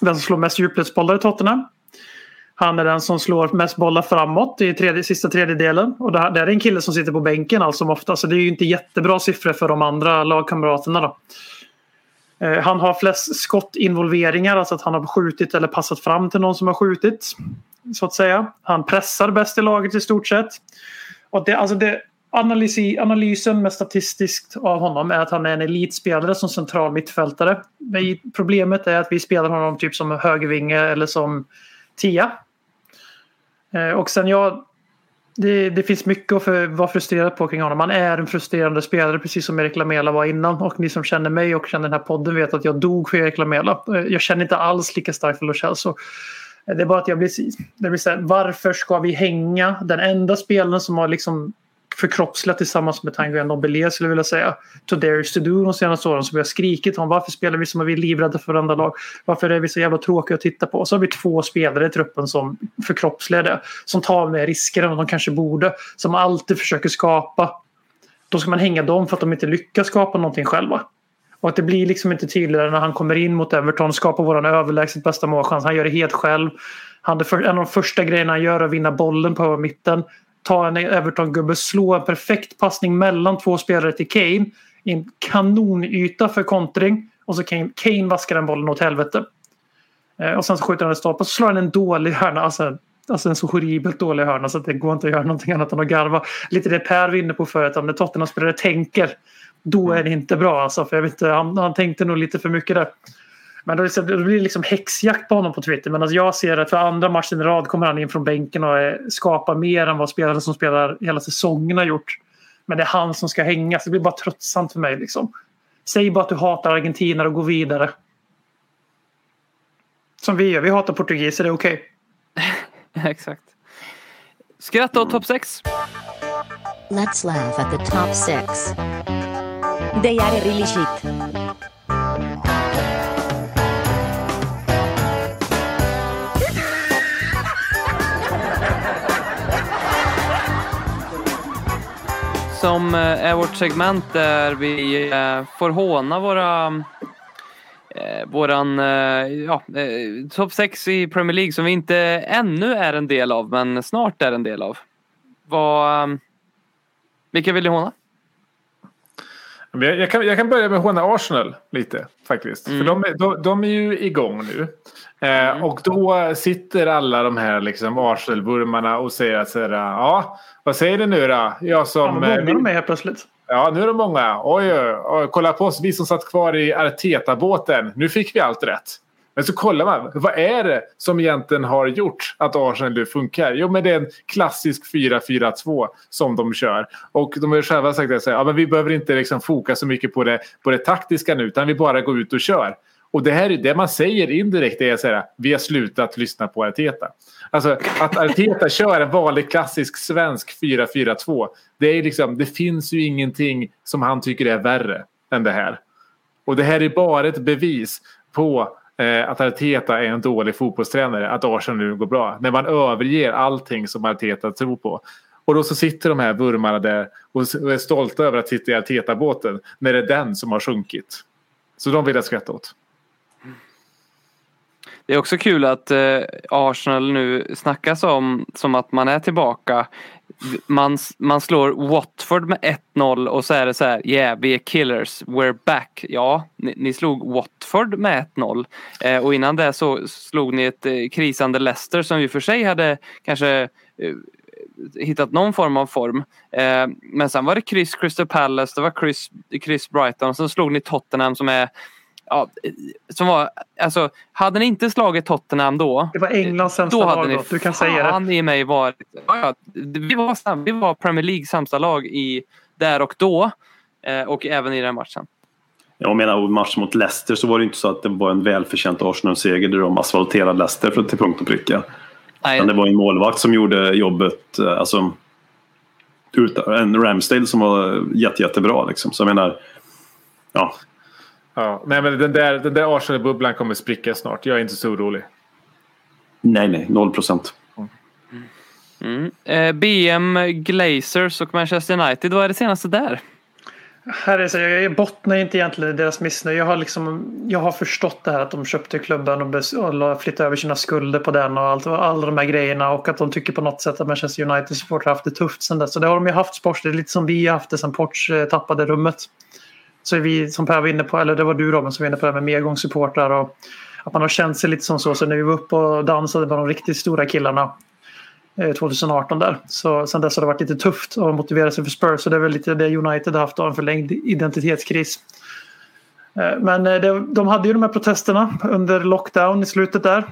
den som slår mest djupledsbollar i Tottenham. Han är den som slår mest bollar framåt i tredje, sista tredjedelen. Och det, här, det här är en kille som sitter på bänken allt som ofta. Så det är ju inte jättebra siffror för de andra lagkamraterna. Då. Eh, Han har flest skottinvolveringar, alltså att han har skjutit eller passat fram till någon som har skjutit. Så att säga. Han pressar bäst i laget i stort sett. Och det, alltså det, analysi, analysen med statistiskt av honom är att han är en elitspelare som central mittfältare. Men problemet är att vi spelar honom typ som högervinge eller som tia. Eh, och sen jag... Det, det finns mycket att för, vara frustrerad på kring honom. Han är en frustrerande spelare precis som Erik Lamela var innan. Och ni som känner mig och känner den här podden vet att jag dog för Erik Lamela. Eh, jag känner inte alls lika starkt för Lo Celso. Eh, det är bara att jag blir, det blir så här, varför ska vi hänga den enda spelaren som har liksom förkroppsligat tillsammans med Tanguy Ndombele skulle jag vilja säga. To Darius to do de senaste åren som vi har skrikit om. Varför spelar vi som att vi är livrädda för varandra lag? Varför är vi så jävla tråkiga att titta på? Och så har vi två spelare i truppen som förkroppsligar det. Som tar mer risker än de kanske borde. Som alltid försöker skapa. Då ska man hänga dem för att de inte lyckas skapa någonting själva. Och att det blir liksom inte tydligare när han kommer in mot Everton, skapar våran överlägset bästa målchans. Han gör det helt själv. Han, en av de första grejerna han gör är att vinna bollen på mitten. Ta en Everton-gubbe, slå en perfekt passning mellan två spelare till Kane. I en kanonyta för kontring. Och så Kane, Kane vaskar den bollen åt helvete. Eh, och sen så skjuter han en stolpe och så slår han en dålig hörna. Alltså, alltså en så horribelt dålig hörna så att det går inte att göra någonting annat än att garva. Lite det Per var inne på förut, om när Tottenham-spelare tänker då är det inte bra. Alltså, för jag vet inte, han, han tänkte nog lite för mycket där. Men då, så- då blir det liksom häxjakt på honom på Twitter. Men alltså jag ser att för andra matchen i rad kommer han in från bänken och eh, skapar mer än vad spelare som spelar hela säsongen har gjort. Men det är han som ska hänga, så det blir bara tröttsamt för mig. Liksom. Säg bara att du hatar argentinare och gå vidare. Som vi gör, vi hatar portugiser, det är okej. Exakt. Skratta åt topp 6. Let's laugh at the top six. They are really shit. Som eh, är vårt segment där vi eh, får håna våra eh, våran eh, ja, eh, topp 6 i Premier League som vi inte ännu är en del av men snart är en del av. Vad, eh, vilka vill du håna? Jag, kan, jag kan börja med håna Arsenal lite faktiskt. Mm. För de, är- de, de är ju igång nu. Eh, Och då sitter alla de här liksom Arsenal-vurmarna och säger att ja, vad säger du nu då? Jag som... Fan, vad eh, många de är helt plötsligt. Ja, nu är det många. Oj, oj, oj, kolla på oss, vi som satt kvar i Arteta-båten. Nu fick vi allt rätt. Men så kollar man, vad är det som egentligen har gjort att Arsenal nu funkar? Jo, men det är en klassisk 4-4-2 som de kör. Och de har själva sagt att ja, men vi behöver inte liksom foka så mycket på det, på det taktiska nu, utan vi bara går ut och kör. Och det här är det man säger indirekt är så här, vi har slutat lyssna på Arteta. Alltså att Arteta kör en vanlig klassisk svensk 4-4-2. Det, är liksom, det finns ju ingenting som han tycker är värre än det här. Och det här är bara ett bevis på eh, att Arteta är en dålig fotbollstränare. Att Arsenal nu går bra. När man överger allting som Arteta tror på. Och då så sitter de här vurmarna där och är stolta över att sitta i Arteta-båten. När det är den som har sjunkit. Så de vill jag skratta åt. Det är också kul att eh, Arsenal nu snackas om som att man är tillbaka. Man, man slår Watford med 1-0 och så är det så här, yeah vi är killers, we're back. Ja, ni, ni slog Watford med 1-0 eh, och innan det så slog ni ett eh, krisande Leicester som ju för sig hade kanske eh, hittat någon form av form. Eh, men sen var det kryss Crystal Palace, det var kryss, kryss Brighton och så slog ni Tottenham som är Ja, som var, alltså, hade ni inte slagit Tottenham då, Det var Englands sämsta då hade lag ni då. Du kan säga det. i mig varit... Ja, vi, var, vi var Premier League sämsta lag i, där och då eh, och även i den matchen. Jag menar, match mot Leicester så var det inte så att det var en välförtjänt Arsenal-seger där de asfalterade Leicester för till punkt och pricka. Nej, Men det var en målvakt som gjorde jobbet, eh, alltså en Ramsdale som var jätte, jättebra liksom. Så jag menar, ja, Ja, nej, men den där, den där Arsenal-bubblan kommer spricka snart. Jag är inte så orolig. nej, nej, noll procent. mm. eh, BM Glazers och Manchester United, vad är det senaste där? Här är så, jag bottnar inte egentligen i deras missnöje. Jag har, liksom, jag har förstått det här att de köpte klubben och, flyttade över sina skulder på den och allt, alla de här grejerna. Och att de tycker på något sätt att Manchester United supportrar har haft det tufft sen dess. Så det har de ju haft sportsligt, lite som vi har haft det sen Ports eh, tappade rummet. Så är vi, som Per var inne på, eller det var du Robin som var inne på det här med medgångssupportrar och att man har känt sig lite som så. Så när vi var uppe och dansade med de riktigt stora killarna eh, 2018 där. Så sen dess har det varit lite tufft att motivera sig för Spurs. Så det är väl lite det United har haft då, en förlängd identitetskris. Eh, men eh, det, de hade ju de här protesterna under lockdown i slutet där.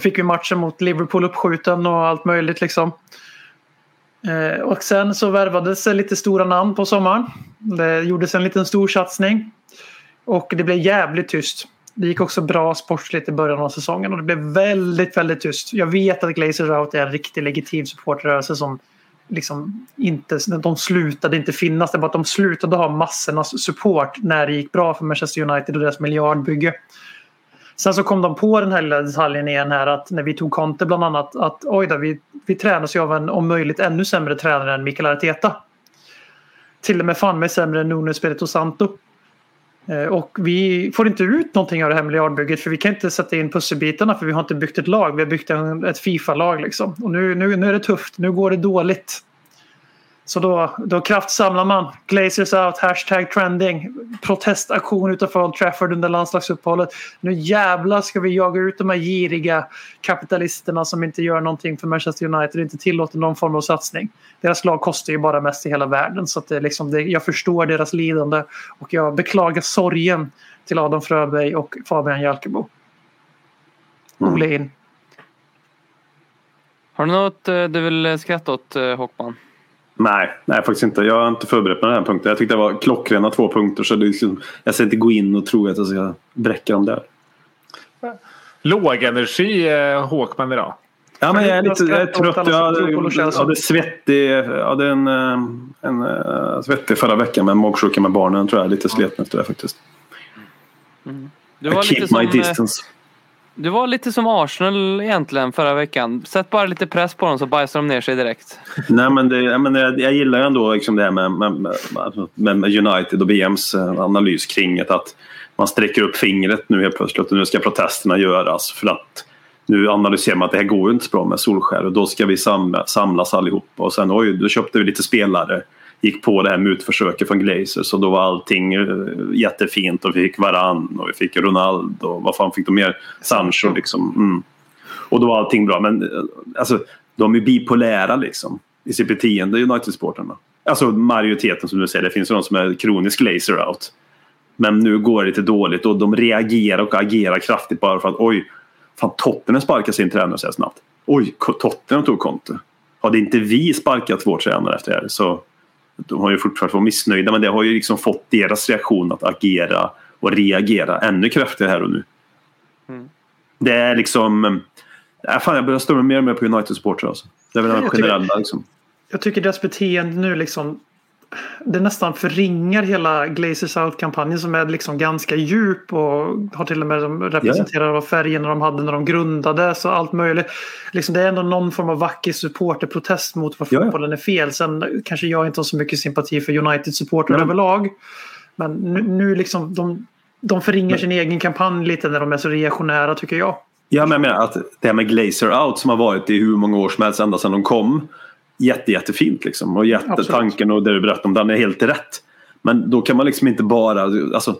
Fick ju matchen mot Liverpool uppskjuten och allt möjligt liksom. Eh, och sen så värvades det lite stora namn på sommaren. Det gjordes en liten stor satsning. Och det blev jävligt tyst. Det gick också bra sportsligt i början av säsongen och det blev väldigt, väldigt tyst. Jag vet att Glazers Out är en riktig legitim supportrörelse som liksom inte, de slutade inte finnas. Det var att de slutade ha massornas support när det gick bra för Manchester United och deras miljardbygge. Sen så kom de på den här lilla detaljen igen här att när vi tog Conte bland annat att oj då, vi, vi tränas ju av en om möjligt ännu sämre tränare än Mikael Arteta. Till och med fan mig sämre än Nuno Espirito Santo. Eh, och vi får inte ut någonting av det här miljardbygget för vi kan inte sätta in pusselbitarna för vi har inte byggt ett lag. Vi har byggt ett Fifa-lag liksom. Och nu, nu, nu är det tufft. Nu går det dåligt. Så då, då kraftsamlar man. Glazers out, hashtag trending. Protestaktion utanför Old Trafford under landslagsuppehållet. Nu jävlar ska vi jaga ut de här giriga kapitalisterna som inte gör någonting för Manchester United och inte tillåter någon form av satsning. Deras lag kostar ju bara mest i hela världen så att det är liksom det, jag förstår deras lidande och jag beklagar sorgen till Adam Fröberg och Fabian Jalkebo. Ole in. Har du något eh, du vill skratta åt eh, Håkman? Nej, nej faktiskt inte. Jag har inte förberett mig på den här punkten. Jag tyckte det var klockrena två punkter så det är liksom, jag ska inte gå in och tro att jag ska bräcka dem där. Låg energi eh, Håkman idag. Ja, men jag är lite jag är trött. Jag som hade, svettig, jag hade en, eh, en, eh, svettig förra veckan med magsjuka med barnen. tror jag. Lite sliten efter det faktiskt. Du I var, keep lite som, my eh, distance du var lite som Arsenal egentligen förra veckan. Sätt bara lite press på dem så bajsar de ner sig direkt. Nej, men det, jag, men jag, jag gillar ju ändå liksom det här med, med, med, United och BMs eh, analys kring det. Att man sträcker upp fingret nu helt plötsligt och nu ska protesterna göras. För att nu analyserar man att det här går ju inte så bra med Solskär och då ska vi samla, samlas allihop. Och sen oj, då köpte vi lite spelare. Gick på det här mutförsöket från Glazers och då var allting eh, jättefint och vi fick Varann och vi fick Ronaldo och vad fan fick de mer? Sancho liksom. Mm. Och då var allting bra. Men eh, alltså, de är bipolära liksom i sitt beteende, United-supportrarna. Alltså majoriteten som du säger, det finns ju de som är kronisk laser out. Men nu går det lite dåligt och de reagerar och agerar kraftigt bara för att oj, fan Tottenham sparkar sin tränare så här snabbt. Oj, Tottenham tog Conte. Hade inte vi sparkat vår tränare efter det här så de har ju fortfarande varit missnöjda men det har ju liksom fått deras reaktion att agera och reagera ännu kraftigare här och nu. Det är liksom... Äh, fan, jag börjar stå mer och mer på United-supportrar. Alltså. Det är väl den Jag tycker- generella liksom. Jag tycker deras beteende nu liksom det nästan förringar hela Glazers Out-kampanjen som är liksom ganska djup och har till och med de representerar vad färgerna de hade när de grundades och allt möjligt. Liksom det är ändå någon form av vacker supporterprotest mot vad ja. fotbollen är fel. Sen kanske jag inte har så mycket sympati för United-supportrar överlag. Men nu, nu liksom de, de förringar sin egen kampanj lite när de är så reaktionära tycker jag. Ja, men jag menar att det här med Glazer out som har varit i hur många år som helst ända sedan de kom. Jätte, jättefint liksom. Och jättetanken och det du berättade om den är helt rätt. Men då kan man liksom inte bara... Alltså,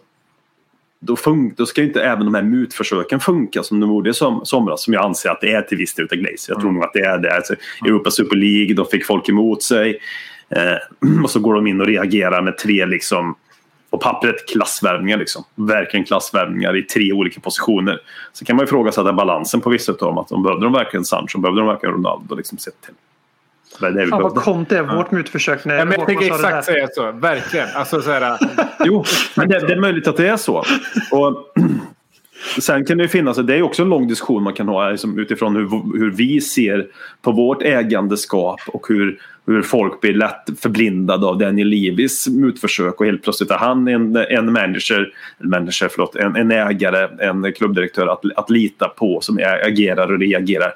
då, fun- då ska ju inte även de här mutförsöken funka som de gjorde i som, somras. Som jag anser att det är till viss del utav Glazer. Jag tror nog att det är det. Alltså, Europa Super League, de fick folk emot sig. Eh, och så går de in och reagerar med tre liksom på pappret klassvärvningar. Liksom. Verkligen klassvärvningar i tre olika positioner. Så kan man ju frågasätta balansen på vissa av dem. Att de behövde de verkligen Sancho? Behövde de verkligen Ronaldo? Liksom, sett till. Det är det Fan vad behövde. Conte är vårt mutförsök när Ja, men jag tänker det exakt säga så. Verkligen. Alltså, så här, Jo, men det, det är möjligt att det är så. Och, sen kan det ju finnas, det är också en lång diskussion man kan ha liksom, utifrån hur, hur vi ser på vårt ägandeskap och hur, hur folk blir lätt förblindade av Daniel Levis mutförsök och helt plötsligt är han en, en manager, en, manager förlåt, en, en ägare, en klubbdirektör att, att lita på som agerar och reagerar.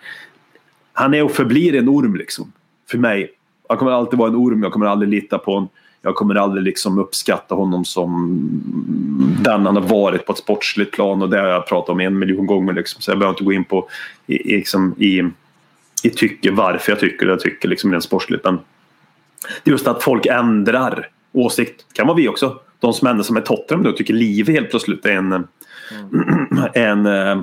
Han är och förblir en orm liksom. För mig. Han kommer alltid vara en orm, jag kommer aldrig lita på honom. Jag kommer aldrig liksom uppskatta honom som den han har varit på ett sportsligt plan och det har jag pratat om en miljon gånger. Liksom. Så jag behöver inte gå in på i, liksom, i, i tycke varför jag tycker det jag tycker liksom, rent sportsligt. Men det är just att folk ändrar åsikt. Det kan vara vi också. De som ändrar som är Tottenham då tycker Liv helt plötsligt är en, en eh,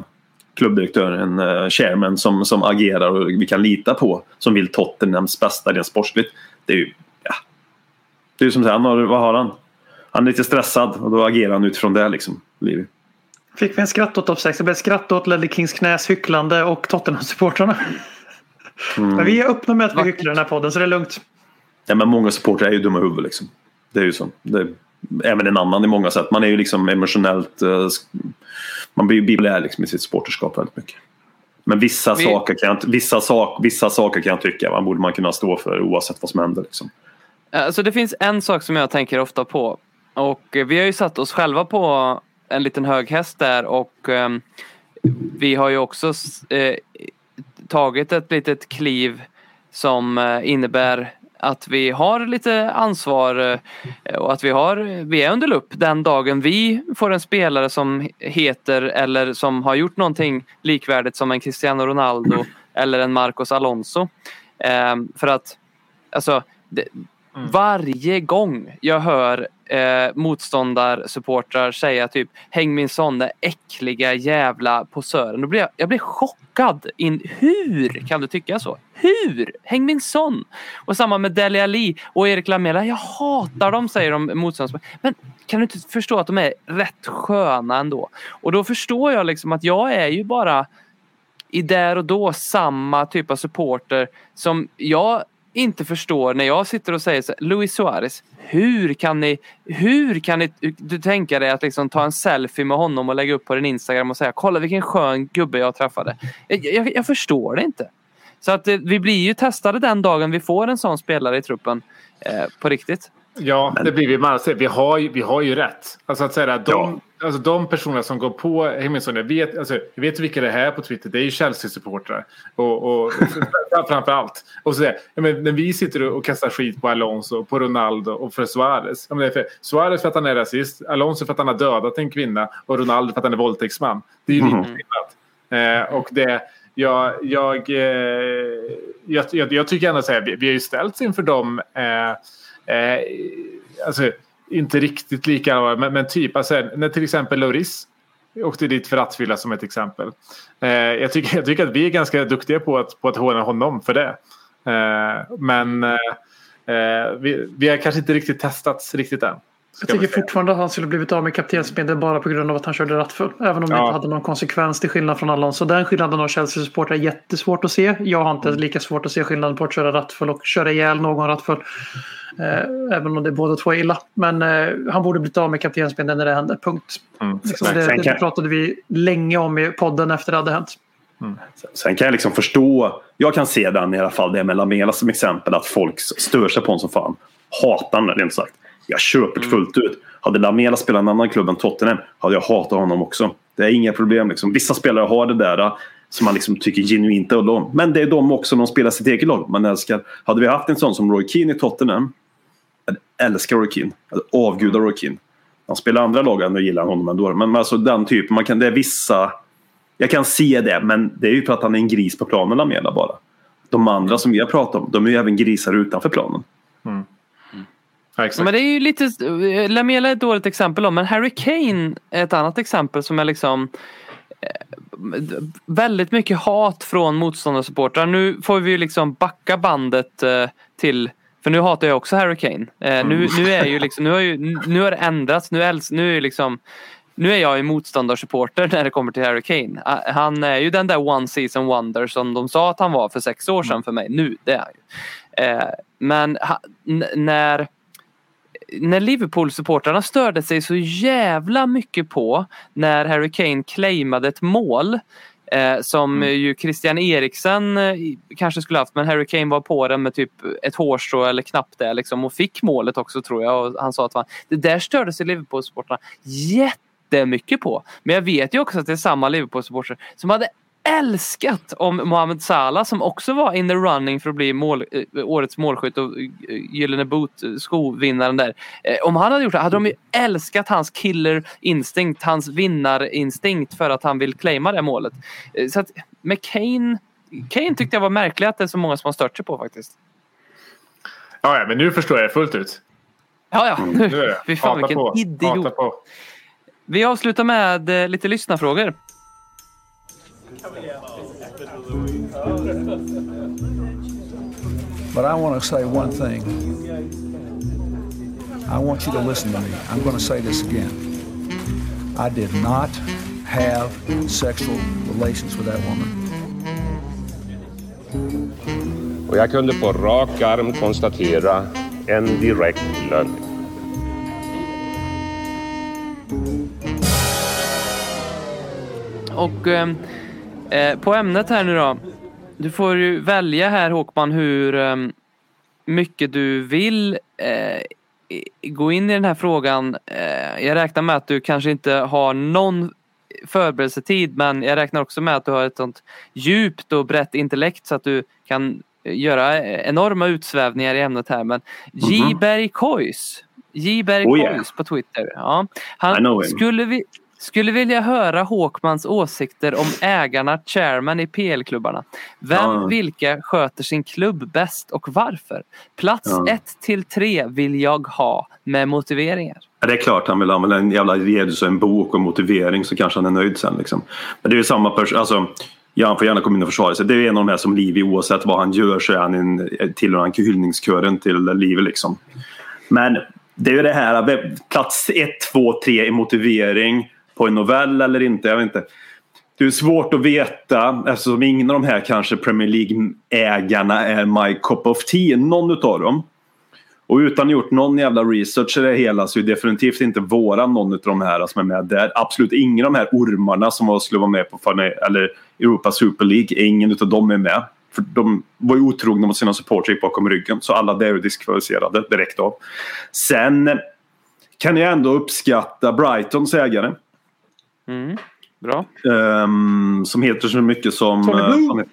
klubbdirektör, en eh, chairman som, som agerar och vi kan lita på. Som vill Tottenhams bästa rent sportsligt. Det är ju, ja. Det är ju som så här, han har, vad har han? Han är lite stressad och då agerar han utifrån det liksom. Liv. Fick vi en skratt åt topp 6? Det blev skratt åt Ledley Kings knäs hycklande och Tottenham-supportrarna. Men vi är öppna med att vi hycklar i den här podden så det är lugnt. Ja, men många supportrar är ju dumma i huvudet liksom. Det är ju så. Det är, även en annan i många sätt. Man är ju liksom emotionellt... eh, man blir ju bipolär liksom i sitt supporterskap väldigt mycket. Men vissa, Vi- saker, kan jag, vissa, sak, vissa saker kan jag tycka man borde man kunna stå för oavsett vad som händer. Liksom. Alltså det finns en sak som jag tänker ofta på. Och eh, vi har ju satt oss själva på en liten hög häst där och ehm, vi har ju också eh, tagit ett litet kliv som eh, innebär att vi har lite ansvar eh, och att vi, har, vi är under lupp den dagen vi får en spelare som heter eller som har gjort någonting likvärdigt som en Cristiano Ronaldo eller en Marcos Alonso. Ehm, för att alltså, det, Varje gång jag hör eh, motståndarsupportrar säga typ Häng min son den äckliga jävla posören. Då blir jag, jag blir chockad. In, hur kan du tycka så? Hur? Häng min son! Och samma med Dele Ali och Erik Lamela. Jag hatar dem säger de motståndarspelare. Men kan du inte förstå att de är rätt sköna ändå? Och då förstår jag liksom att jag är ju bara i där och då samma typ av supporter som jag inte förstår när jag sitter och säger så här, Luis Suarez, hur kan ni, hur kan ni du tänka dig att liksom ta en selfie med honom och lägga upp på din Instagram och säga kolla vilken skön gubbe jag träffade. Jag, jag, jag förstår det inte. Så att eh, vi blir ju testade den dagen vi får en sån spelare i truppen eh, på riktigt. Ja, det blir vi. Man, vi, har, ju- vi har ju rätt. Alltså att säga att de, alltså de personerna som går på Hemmingsson, jag vet, alltså, jag vet vilka det är här på Twitter. Det är ju Chelsea-supportrar. Och, och framför allt. Och så där, men när vi sitter och kastar skit på Alonso, på Ronaldo och för Suarez. Ja, men det är för, Suarez för att han är rasist, Alonso för att han har dödat en kvinna och Ronaldo för att han är våldtäktsman. Det är ju Mhm. lite skillnad. Eh, och det, jag, jag, eh, jag, jag, jag tycker ändå så här, vi, vi har ju ställts inför dem. Eh, eh, alltså, inte riktigt lika allvarligt, men, men typ alltså, när till exempel Loris åkte dit för rattfylla som ett exempel. Eh, jag, tycker, jag tycker att vi är ganska duktiga på att, på att håna honom för det. Eh, men eh, eh vi, vi har kanske inte riktigt testats riktigt än. Jag tycker fortfarande att han skulle blivit av med kaptensbindeln bara på grund av att han körde rattfull. Även om det Ja. inte hade någon konsekvens till skillnad från Alonso. Den skillnaden har Chelsea-supportrar jättesvårt att se. Jag har inte lika svårt att se skillnaden på att köra rattfull och köra ihjäl någon rattfull. Eh, även om det båda två är illa. Men eh, han borde blivit av med kaptensbindeln när det hände. Punkt. Mm. Liksom, det, det pratade vi länge om i podden efter det hade hänt. Sen kan jag liksom förstå, jag kan se den i alla fall, det med Lamela som exempel, att folk stör sig på honom som fan. Hatar honom rent sagt. Jag köper det fullt ut. Hade Lamela spelat en annan klubb än Tottenham hade jag hatat honom också. Det är inga problem. Liksom. Vissa spelare har det där äh, som man liksom tycker genuint om. Men det är de också när de spelar sitt eget lag. Man älskar. Hade vi haft en sån som Roy Keane i Tottenham. Jag hade älskat Roy Keane. Jag hade avgudat Roy Keane. Han spelar andra lag jag gillar honom ändå. Men alltså den typen, man kan, det är vissa... Jag kan se det, men det är ju för att han är en gris på planen Lamela bara. De andra som vi har pratat om, de är ju även grisar utanför planen. Ja, Ja. Men det är ju lite, Lamela är ett dåligt exempel då, men Harry Kane är ett annat exempel som är liksom eh, väldigt mycket hat från motståndarsupportrar. Nu får vi ju liksom backa bandet eh, till för nu hatar jag också Harry Kane. Eh, nu, nu är ju liksom, nu har, ju, nu har det ändrats. Nu, äls, nu är liksom nu är jag ju motståndarsupporter när det kommer till Harry Kane. Ah, Han är ju den där one season wonder som de sa att han var för sex år sedan för mig. Nu, det är han ju. Eh, men när när Liverpool-supportrarna störde sig så jävla mycket på när Harry Kane claimade ett mål eh, som ju Christian Eriksen eh, kanske skulle haft men Harry Kane var på den med typ ett hårstrå eller knappt det liksom och fick målet också tror jag och han sa att han, det där störde sig Liverpool-supportrarna jättemycket på. Men jag vet ju också att det är samma Liverpool-supportrar som hade älskat om Mohamed Salah som också var in the running för att bli mål, eh, årets målskytt och eh, Gyllene Boot eh, skovinnaren där. Om han hade gjort det hade de ju älskat hans killer instinct, hans vinnarinstinkt för att han vill claima det målet. Så att med Kane, Kane tyckte jag var märkligt att det är så många som har stört sig på faktiskt. Ja, ja, men nu förstår jag fullt ut. Ja, ja. Nu är det. Fy fan Hata vilken på. idiot. Vi avslutar med lite lyssnarfrågor. But I want to say one thing. I want you to listen to me. I'm going to say this again. I did not have sexual relations with that woman. Och jag kunde på rak arm konstatera en direkt lögn. Och eh, eh, på ämnet här nu då. Du får ju välja här Håkman hur eh, mycket du vill eh, gå in i den här frågan. Eh, jag räknar med att du kanske inte har någon förberedelsetid men jag räknar också med att du har ett sånt djupt och brett intellekt så att du kan göra enorma utsvävningar i ämnet här. Men J. Mhm. Berg Kois J. Berg Oh. Kois på Twitter. Ja. Han, skulle, vi, Skulle vilja höra Håkmans åsikter om ägarna, chairman i PL-klubbarna. Vem, Ja. vilka sköter sin klubb bäst och varför? Plats Ja. 1 till 3 vill jag ha med motiveringar. Ja, det är klart han vill använda en jävla redus och en bok och motivering så kanske han är nöjd sen. Liksom. Men det är ju samma person. Alltså, ja, han får gärna komma in och försvara sig. Det är en av de här som Livi, oavsett vad han gör så är han en, tillhör han hyllningskören till Livi. Liksom. Men det är ju det här, plats 1, 2, 3 i motivering på en novell eller inte. Jag vet inte. Det är svårt att veta eftersom ingen av de här kanske Premier League-ägarna är my cup of tea. Någon utav dem. Och utan gjort någon jävla research i det hela så är definitivt inte våra någon av de här som är med där. Absolut ingen av de här ormarna som skulle vara med på eller Europa Super League, ingen av dem är med. För de var ju otrogna mot sina supportrar bakom ryggen. Så alla där är ju diskvalificerade direkt av. Sen kan jag ändå uppskatta Brightons ägare. Mm. Bra. ehm, som heter så mycket som... Tony eh, Bloom.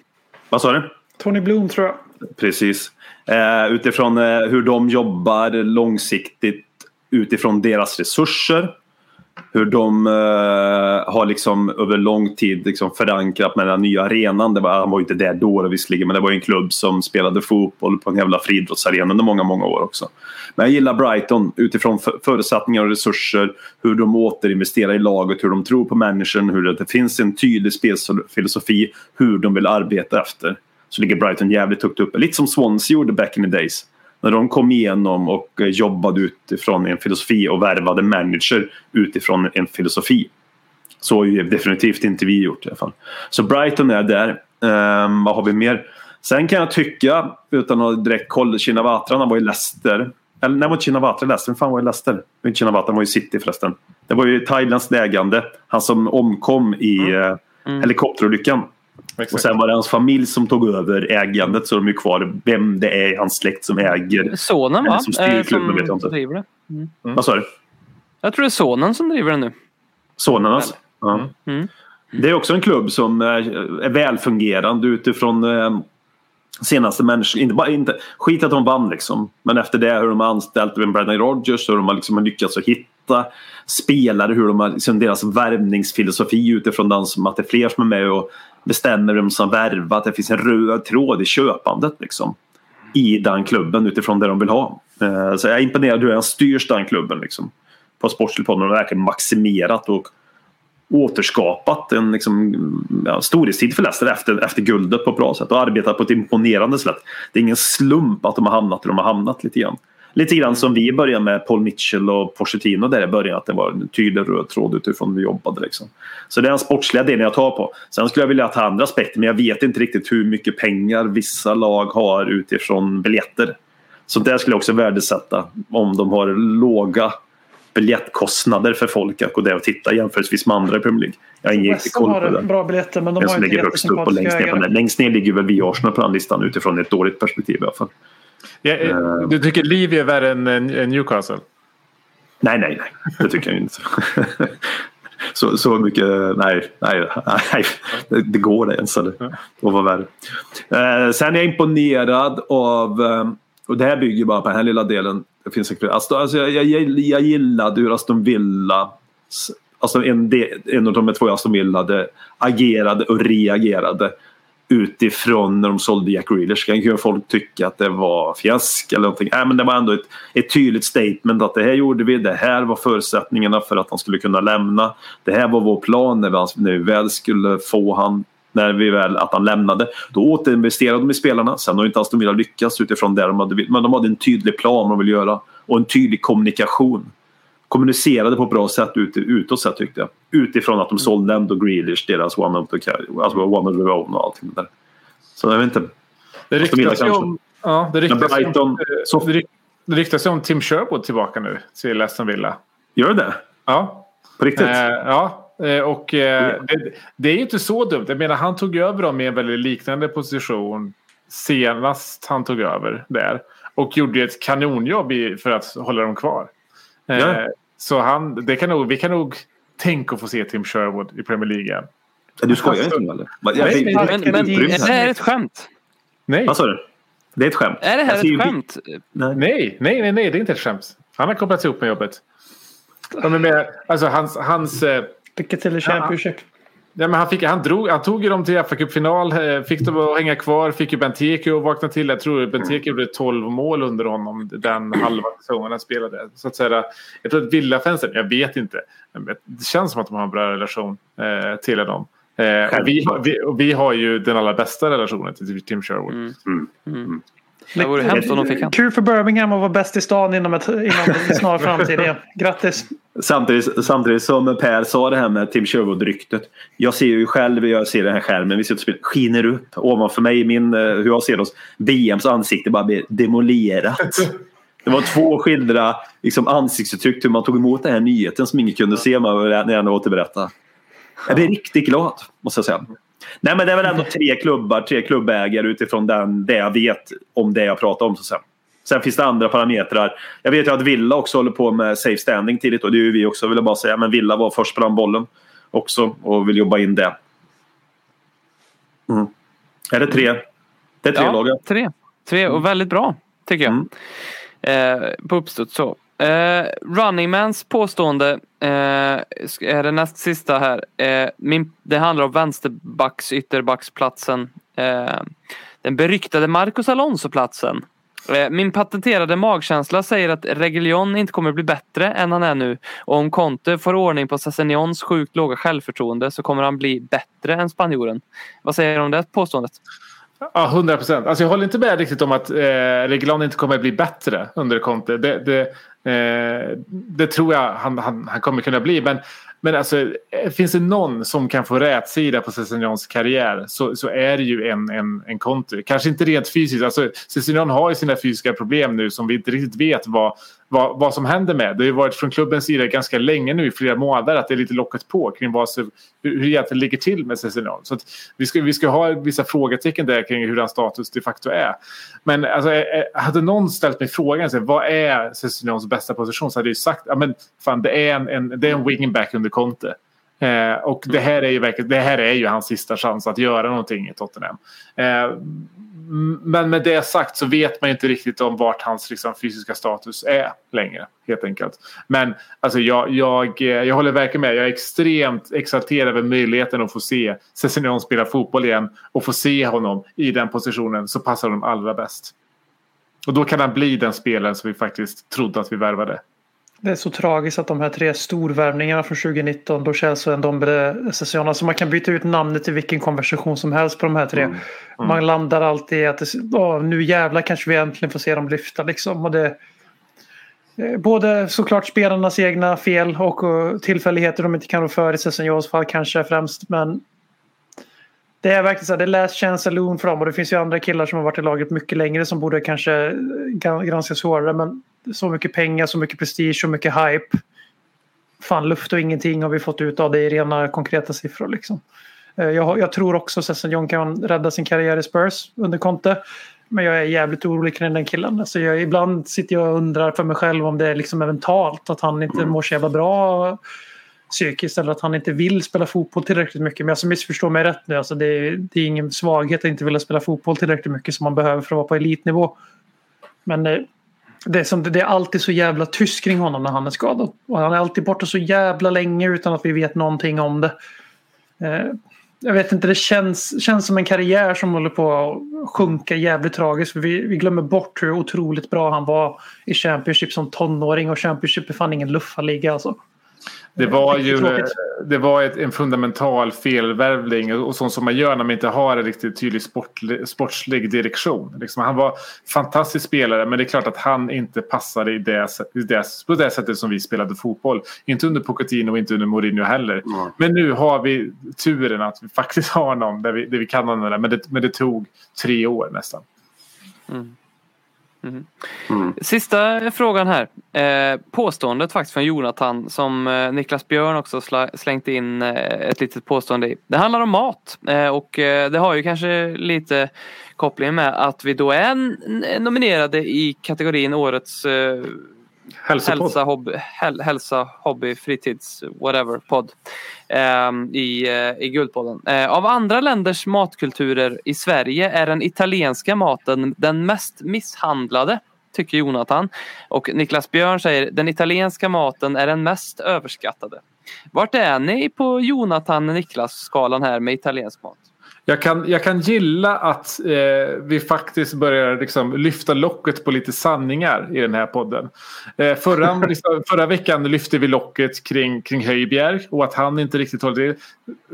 vad sa du? Tony Bloom tror jag. Precis. Eh, utifrån eh, hur de jobbar långsiktigt utifrån deras resurser. Hur de eh, har liksom över lång tid liksom förankrat med den nya arenan. Det var, han var ju inte där då visserligen men det var ju en klubb som spelade fotboll på en jävla friidrottsarena under många, många år också. Men jag gillar Brighton utifrån förutsättningar och resurser. Hur de återinvesterar i laget, hur de tror på människan, hur det finns en tydlig spelfilosofi, hur de vill arbeta efter så ligger Brighton jävligt högt uppe. Lite som Swans gjorde back in the days. När de kom igenom och eh, jobbade utifrån en filosofi och värvade manager utifrån en filosofi. Så har ju definitivt inte vi gjort i alla fall. Så Brighton är där. Ehm, vad har vi mer? Sen kan jag tycka, utan att ha direkt koll, Shinawatra han var i Leicester. Eller nej, var inte Shinawatra i Leicester? Vem fan var i Leicester? Inte han var i City förresten. Det var ju Thailands ägande. Han som omkom i eh, helikopterolyckan. Och sen var det hans familj som tog över ägandet så de är ju kvar. Vem det är i hans släkt som äger. Sonen va? Som styr Eh, klubben vet jag inte. driver det. Mm. Vad sa du? Jag tror det är sonen som driver det nu. Sonernas? Ja. Mm. Det är också en klubb som är, är välfungerande utifrån eh, senaste människor. Inte, bara, inte, skit att de vann liksom. Men efter det hur de har anställt med Brendan Rodgers hur de har liksom lyckats att hitta spelare. Hur de har liksom deras värvningsfilosofi utifrån den som att det är fler som är med och bestämmer vem som värvar. Att det finns en röd tråd i köpandet liksom. I den klubben utifrån det de vill ha. Eh, så jag är imponerad hur han styrs den klubben liksom. På sportsligt plan. De har verkligen maximerat och återskapat en liksom, ja, storhetstid för Leicester efter, efter guldet på ett bra sätt och arbetat på ett imponerande sätt. Det är ingen slump att de har hamnat där de har hamnat lite grann. Lite grann som vi började med Paul Mitchell och Pochettino där i början att det var en tydlig röd tråd utifrån hur vi jobbade. Liksom. Så det är den sportsliga delen jag tar på. Sen skulle jag vilja ta andra aspekter men jag vet inte riktigt hur mycket pengar vissa lag har utifrån biljetter. Så där skulle jag också värdesätta om de har låga biljettkostnader för folk att gå där och titta jämförelsevis med andra i Premier League. Jag har ingen riktig koll på det. bra biljetter men de har som inte ligger högst upp och längst ner på den. Längst ner ligger väl vi Arsenal på den listan utifrån ett dåligt perspektiv i alla fall. Ja, eh, du tycker Liv är värre än eh, Newcastle? Nej, nej, nej. Det tycker jag inte. Så, så mycket, nej, nej, nej. Det, det går det ens. Eller? Det var värre. Eh, sen är jag imponerad av, eh, och det här bygger bara på den här lilla delen. Det finns säkert, alltså, alltså, jag, jag, jag gillade hur Aston Villa, alltså en, del, en av de två Aston Villa agerade och reagerade utifrån när de sålde Jack Reelers. Kan ju folk tycka att det var fjäsk eller någonting. Nej, men det var ändå ett, ett tydligt statement att det här gjorde vi. Det här var förutsättningarna för att han skulle kunna lämna. Det här var vår plan när vi, när vi väl skulle få han när vi väl att han lämnade. Då återinvesterade de i spelarna. Sen har inte Aston Villa lyckats utifrån det de hade Men de hade en tydlig plan de ville göra. Och en tydlig kommunikation. Kommunicerade på ett bra sätt ut, utåt sett tyckte jag. Utifrån att de sålde ändå Grealish, deras one of the, alltså one of their own och allting där. Så jag vet inte. Det ryktas ju om, ja, det ryktas Brighton, om, så- det ryk- det ryktas om Tim Sherwood tillbaka nu till Aston Villa. Gör det? Ja. På riktigt? Eh, ja, eh, och eh, det, det är ju inte så dumt. Jag menar, han tog över dem i en väldigt liknande position senast han tog över där. Och gjorde ett kanonjobb i, för att hålla dem kvar. Eh, Ja. Så han, det kan nog, vi kan nog tänka att få se Tim Sherwood i Premier League. Du skojar inte nu eller? Jag Nej, Men, men utrymme är det här. ett skämt? Nej. Vad sa du? Det är ett skämt. Är det här ju- ett skämt? Nej. Nej, nej, nej, nej, det är inte ett skämt. Han har kopplats ihop med jobbet. Men med, alltså hans, hans, eh, Lycka till i Championship. Ja, men han, fick, han, drog, han tog ju dem till fa Cup-final, eh, fick dem att hänga kvar, fick ju Benteke att vakna till. Jag tror Benteke gjorde 12 mål under honom den halva säsongen han spelade. Så att säga, jag tror att Villa-fansen, jag vet inte, det känns som att de har en bra relation eh, till dem. Eh, och vi, har- vi, och vi har ju den allra bästa relationen till Tim Sherwood. Mm. Det vore hemskt om de fick han. Kul för Birmingham att vara bäst i stan inom, ett, inom en snar framtid igen. Grattis! Samtidigt, samtidigt som Per sa det här med Tim Sherwood-ryktet. Jag ser ju själv, jag ser den här skärmen, vi sitter och spelar, skiner upp ovanför mig, min, eh, hur jag ser oss. BMs ansikte bara blir demolerat. Det var två skilda liksom, ansiktsuttryck hur man tog emot den här nyheten som ingen kunde se när jag återberättade. Jag blir riktigt glad, måste jag säga. Nej men det är väl ändå tre klubbar, tre klubbägare utifrån den, det jag vet om det jag pratar om. Så säga. Sen finns det andra parametrar. Jag vet ju att Villa också håller på med safe standing tidigt och det är ju vi också vill jag bara säga. Men Villa var först på den bollen också och vill jobba in det. Mm. Är det tre? Det är tre Ja, lag tre. Tre och väldigt bra tycker jag. Eh, på uppstuds så. Eh, Runningmans påstående eh, är det näst sista här. Eh, min, det handlar om vänsterbacks ytterbacksplatsen. Eh, den beryktade Marcus Alonso-platsen. Eh, min patenterade magkänsla säger att Reguilon inte kommer bli bättre än han är nu. Och om Conte får ordning på Sassignons sjukt låga självförtroende så kommer han bli bättre än spanjoren. Vad säger du om det påståendet? Ja, 100 procent. Alltså jag håller inte med riktigt om att eh, Reguilon inte kommer att bli bättre under Conte. Det, det, eh, det tror jag han, han, han kommer kunna bli. Men, men alltså, eh, finns det någon som kan få rätsida på Cessignon karriär så, så är det ju en, en, en Conte. Kanske inte rent fysiskt. Alltså, Cessignon har ju sina fysiska problem nu som vi inte riktigt vet vad, vad, vad som händer med. Det har ju varit från klubbens sida ganska länge nu i flera månader att det är lite locket på kring vad hur det egentligen ligger till med Cessignon. Så att vi, ska, vi ska ha vissa frågetecken där kring hur hans status de facto är. Men alltså, eh, eh, hade någon ställt mig frågan så vad är Cessignons bästa position så hade jag ju sagt ja, men, fan, det är en, en, det är en wingback under Conte. Eh, och det här, är ju verkligen, det här är ju hans sista chans att göra någonting i Tottenham. Eh, men med det sagt så vet man inte riktigt om vart hans liksom, fysiska status är längre. Helt enkelt. Men alltså, jag, jag, eh, jag håller verkligen med. Jag är extremt exalterad över möjligheten att få se Cessignon spela fotboll igen och få se honom i den positionen så passar honom allra bäst. Och då kan han bli den spelaren som vi faktiskt trodde att vi värvade. Det är så tragiskt att de här tre storvärvningarna från 2019, Lo Celso, Ndombele, Session, alltså man kan byta ut namnet i vilken konversation som helst på de här tre. Mm. Man landar alltid i att åh, nu jävlar kanske vi äntligen får se dem lyfta liksom. Och det, eh, både såklart spelarnas egna fel och tillfälligheter de inte kan rå för i Sessions fall kanske främst. Men det är verkligen så här, det är last chance saloon för dem och det finns ju andra killar som har varit i laget mycket längre som borde kanske eh, granskas hårdare. Men så mycket pengar, så mycket prestige, så mycket hype. Fan, luft och ingenting har vi fått ut av det i rena konkreta siffror. Liksom. Eh, jag, jag tror också att John kan rädda sin karriär i Spurs under Conte. Men jag är jävligt orolig kring den killen. Alltså jag, ibland sitter jag och undrar för mig själv om det är liksom mentalt. Att han inte mår så jävla bra psykiskt eller att han inte vill spela fotboll tillräckligt mycket. Men alltså missförstå mig rätt nu. Alltså det, är, det är ingen svaghet att inte vilja spela fotboll tillräckligt mycket som man behöver för att vara på elitnivå. Men eh, det är, som, det är alltid så jävla tyst kring honom när han är skadad. Och han är alltid borta så jävla länge utan att vi vet någonting om det. Eh, jag vet inte, det känns, känns som en karriär som håller på att sjunka jävligt tragiskt. Vi, vi glömmer bort hur otroligt bra han var i Championship som tonåring. Och Championship är fan ingen luffarliga alltså. Det var ju det var ett, en fundamental felvärvning och, sånt som man gör när man inte har en riktigt tydlig sportlig, sportslig direktion. Liksom, han var fantastisk spelare men det är klart att han inte passade i det, i det, på det sättet som vi spelade fotboll. Inte under Pochettino och inte under Mourinho heller. Men nu har vi turen att vi faktiskt har någon där vi, där vi kan använda det. Men det, men det tog tre år nästan. Mm. Mm. Sista frågan här. Eh, påståendet faktiskt från Jonathan som eh, Niklas Björn också sla- slängt in eh, ett litet påstående i. Det handlar om mat eh, och eh, det har ju kanske lite koppling med att vi då är n- nominerade i kategorin årets eh, Hälsopodd. hälsa, hobby, häl, hälsa, hobby, fritids, whatever podd Eh, i, eh, i Guldpodden. Eh, av andra länders matkulturer i Sverige är den italienska maten den mest misshandlade. tycker Jonathan. Och Niklas Björn säger den italienska maten är den mest överskattade. Vart är ni på Jonathan Niklas-skalan här med italiensk mat? Jag kan, jag kan gilla att eh, vi faktiskt börjar liksom, lyfta locket på lite sanningar i den här podden. Eh, förra, liksom, förra veckan lyfte vi locket kring, kring Höjbjerg och att han inte riktigt håller till.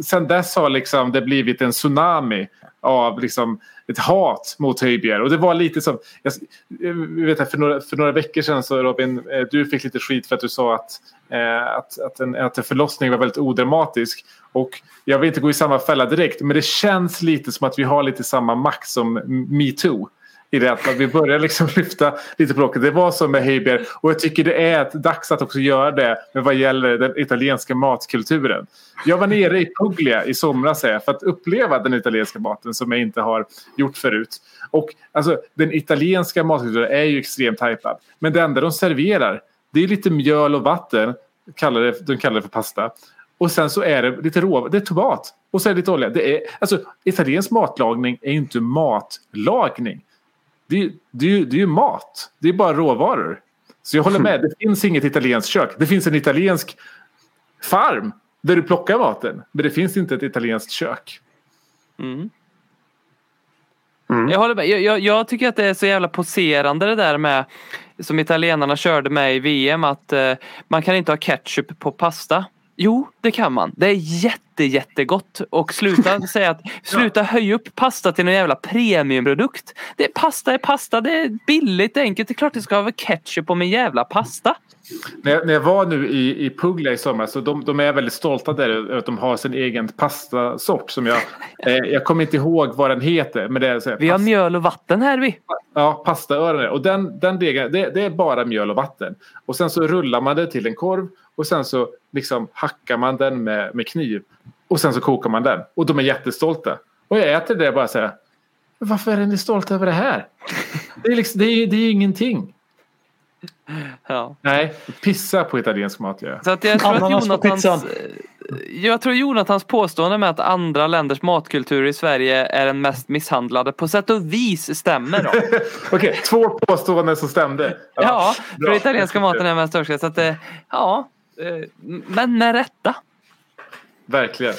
Sen dess har liksom, det blivit en tsunami av liksom, ett hat mot Höjbjerg. Och det var lite som, jag, jag vet, för, några, för några veckor sedan så Robin, eh, du fick lite skit för att du sa att, eh, att, att, en, att en förlossning var väldigt odramatisk. Och jag vill inte gå i samma fälla direkt men det känns lite som att vi har lite samma makt som metoo. I det att vi börjar liksom lyfta lite på locket. Det var så med Heiberg och jag tycker det är dags att också göra det med vad gäller den italienska matkulturen. Jag var nere i Puglia i somras här, för att uppleva den italienska maten som jag inte har gjort förut. Och alltså, den italienska matkulturen är ju extremt hypad. Men det enda de serverar det är lite mjöl och vatten. Kallar det, de kallar det för pasta. Och sen så är det lite rå, det är tomat. Och så är det lite olja. Det är, alltså, italiensk matlagning är ju inte matlagning. Det är, det, är, det är ju mat. Det är bara råvaror. Så jag håller med. Det finns inget italienskt kök. Det finns en italiensk farm där du plockar maten. Men det finns inte ett italienskt kök. Mm. Jag håller med. Jag, jag, jag tycker att det är så jävla poserande det där med som italienarna körde med i VM att eh, man kan inte ha ketchup på pasta. Jo, det kan man. Det är jätte, jättegott. Och sluta säga att sluta höja upp pasta till en jävla premiumprodukt. Det är pasta är pasta. Det är billigt, enkelt. Det är klart det ska ha ketchup på min jävla pasta. När jag, när jag var nu i, i Puglia i somras så de, de är väldigt stolta där över att de har sin egen pastasort som jag, eh, jag kommer inte ihåg vad den heter. Men det är så här, Vi har mjöl och vatten här vi. Ja, pastaöron. Och den, den degen, det, det är bara mjöl och vatten. Och sen så rullar man det till en korv och sen så liksom hackar man den med, med kniv. Och sen så kokar man den. Och de är jättestolta. Och jag äter det och bara säger varför är ni stolta över det här? Det är, liksom, det är, det är ingenting. Ja. Nej, pissa på italiensk mat gör jag. Så att jag, tror att Jonathans, pizzan. jag tror Jonathans påstående med att andra länders matkultur i Sverige är den mest misshandlade på sätt och vis stämmer. Då. Okej, två påståenden som stämde. Ja, för bra. italienska maten är mest överskattad. Så att, eh, ja, eh, men med rätta. Verkligen.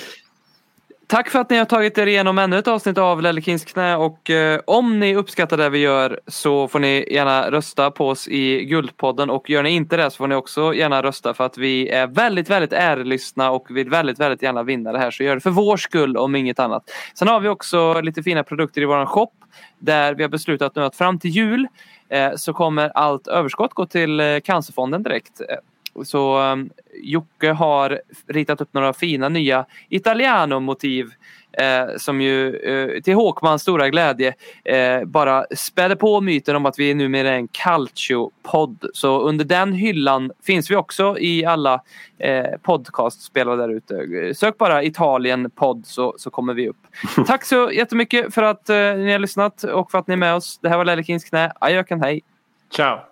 Tack för att ni har tagit er igenom ännu ett avsnitt av Lellekins knä och eh, om ni uppskattar det vi gör så får ni gärna rösta på oss i Guldpodden och gör ni inte det så får ni också gärna rösta för att vi är väldigt, väldigt ärlystna och vill väldigt, väldigt gärna vinna det här så gör det för vår skull om inget annat. Sen har vi också lite fina produkter i våran shop där vi har beslutat nu att fram till jul eh, så kommer allt överskott gå till eh, Cancerfonden direkt. Så um, Jocke har ritat upp några fina nya Italiano-motiv eh, som ju eh, till Håkmans stora glädje eh, bara späder på myten om att vi numera är en calcio-podd. Så under den hyllan finns vi också i alla eh, podcastspelare där ute. Sök bara Italien-podd så, så kommer vi upp. Tack så jättemycket för att eh, ni har lyssnat och för att ni är med oss. Det här var Lellekins knä. Ajöken, hej! Ciao!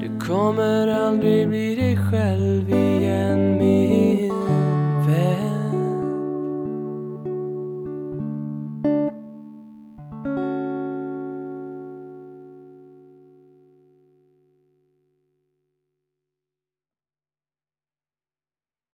du kommer aldrig bli dig själv igen. Min.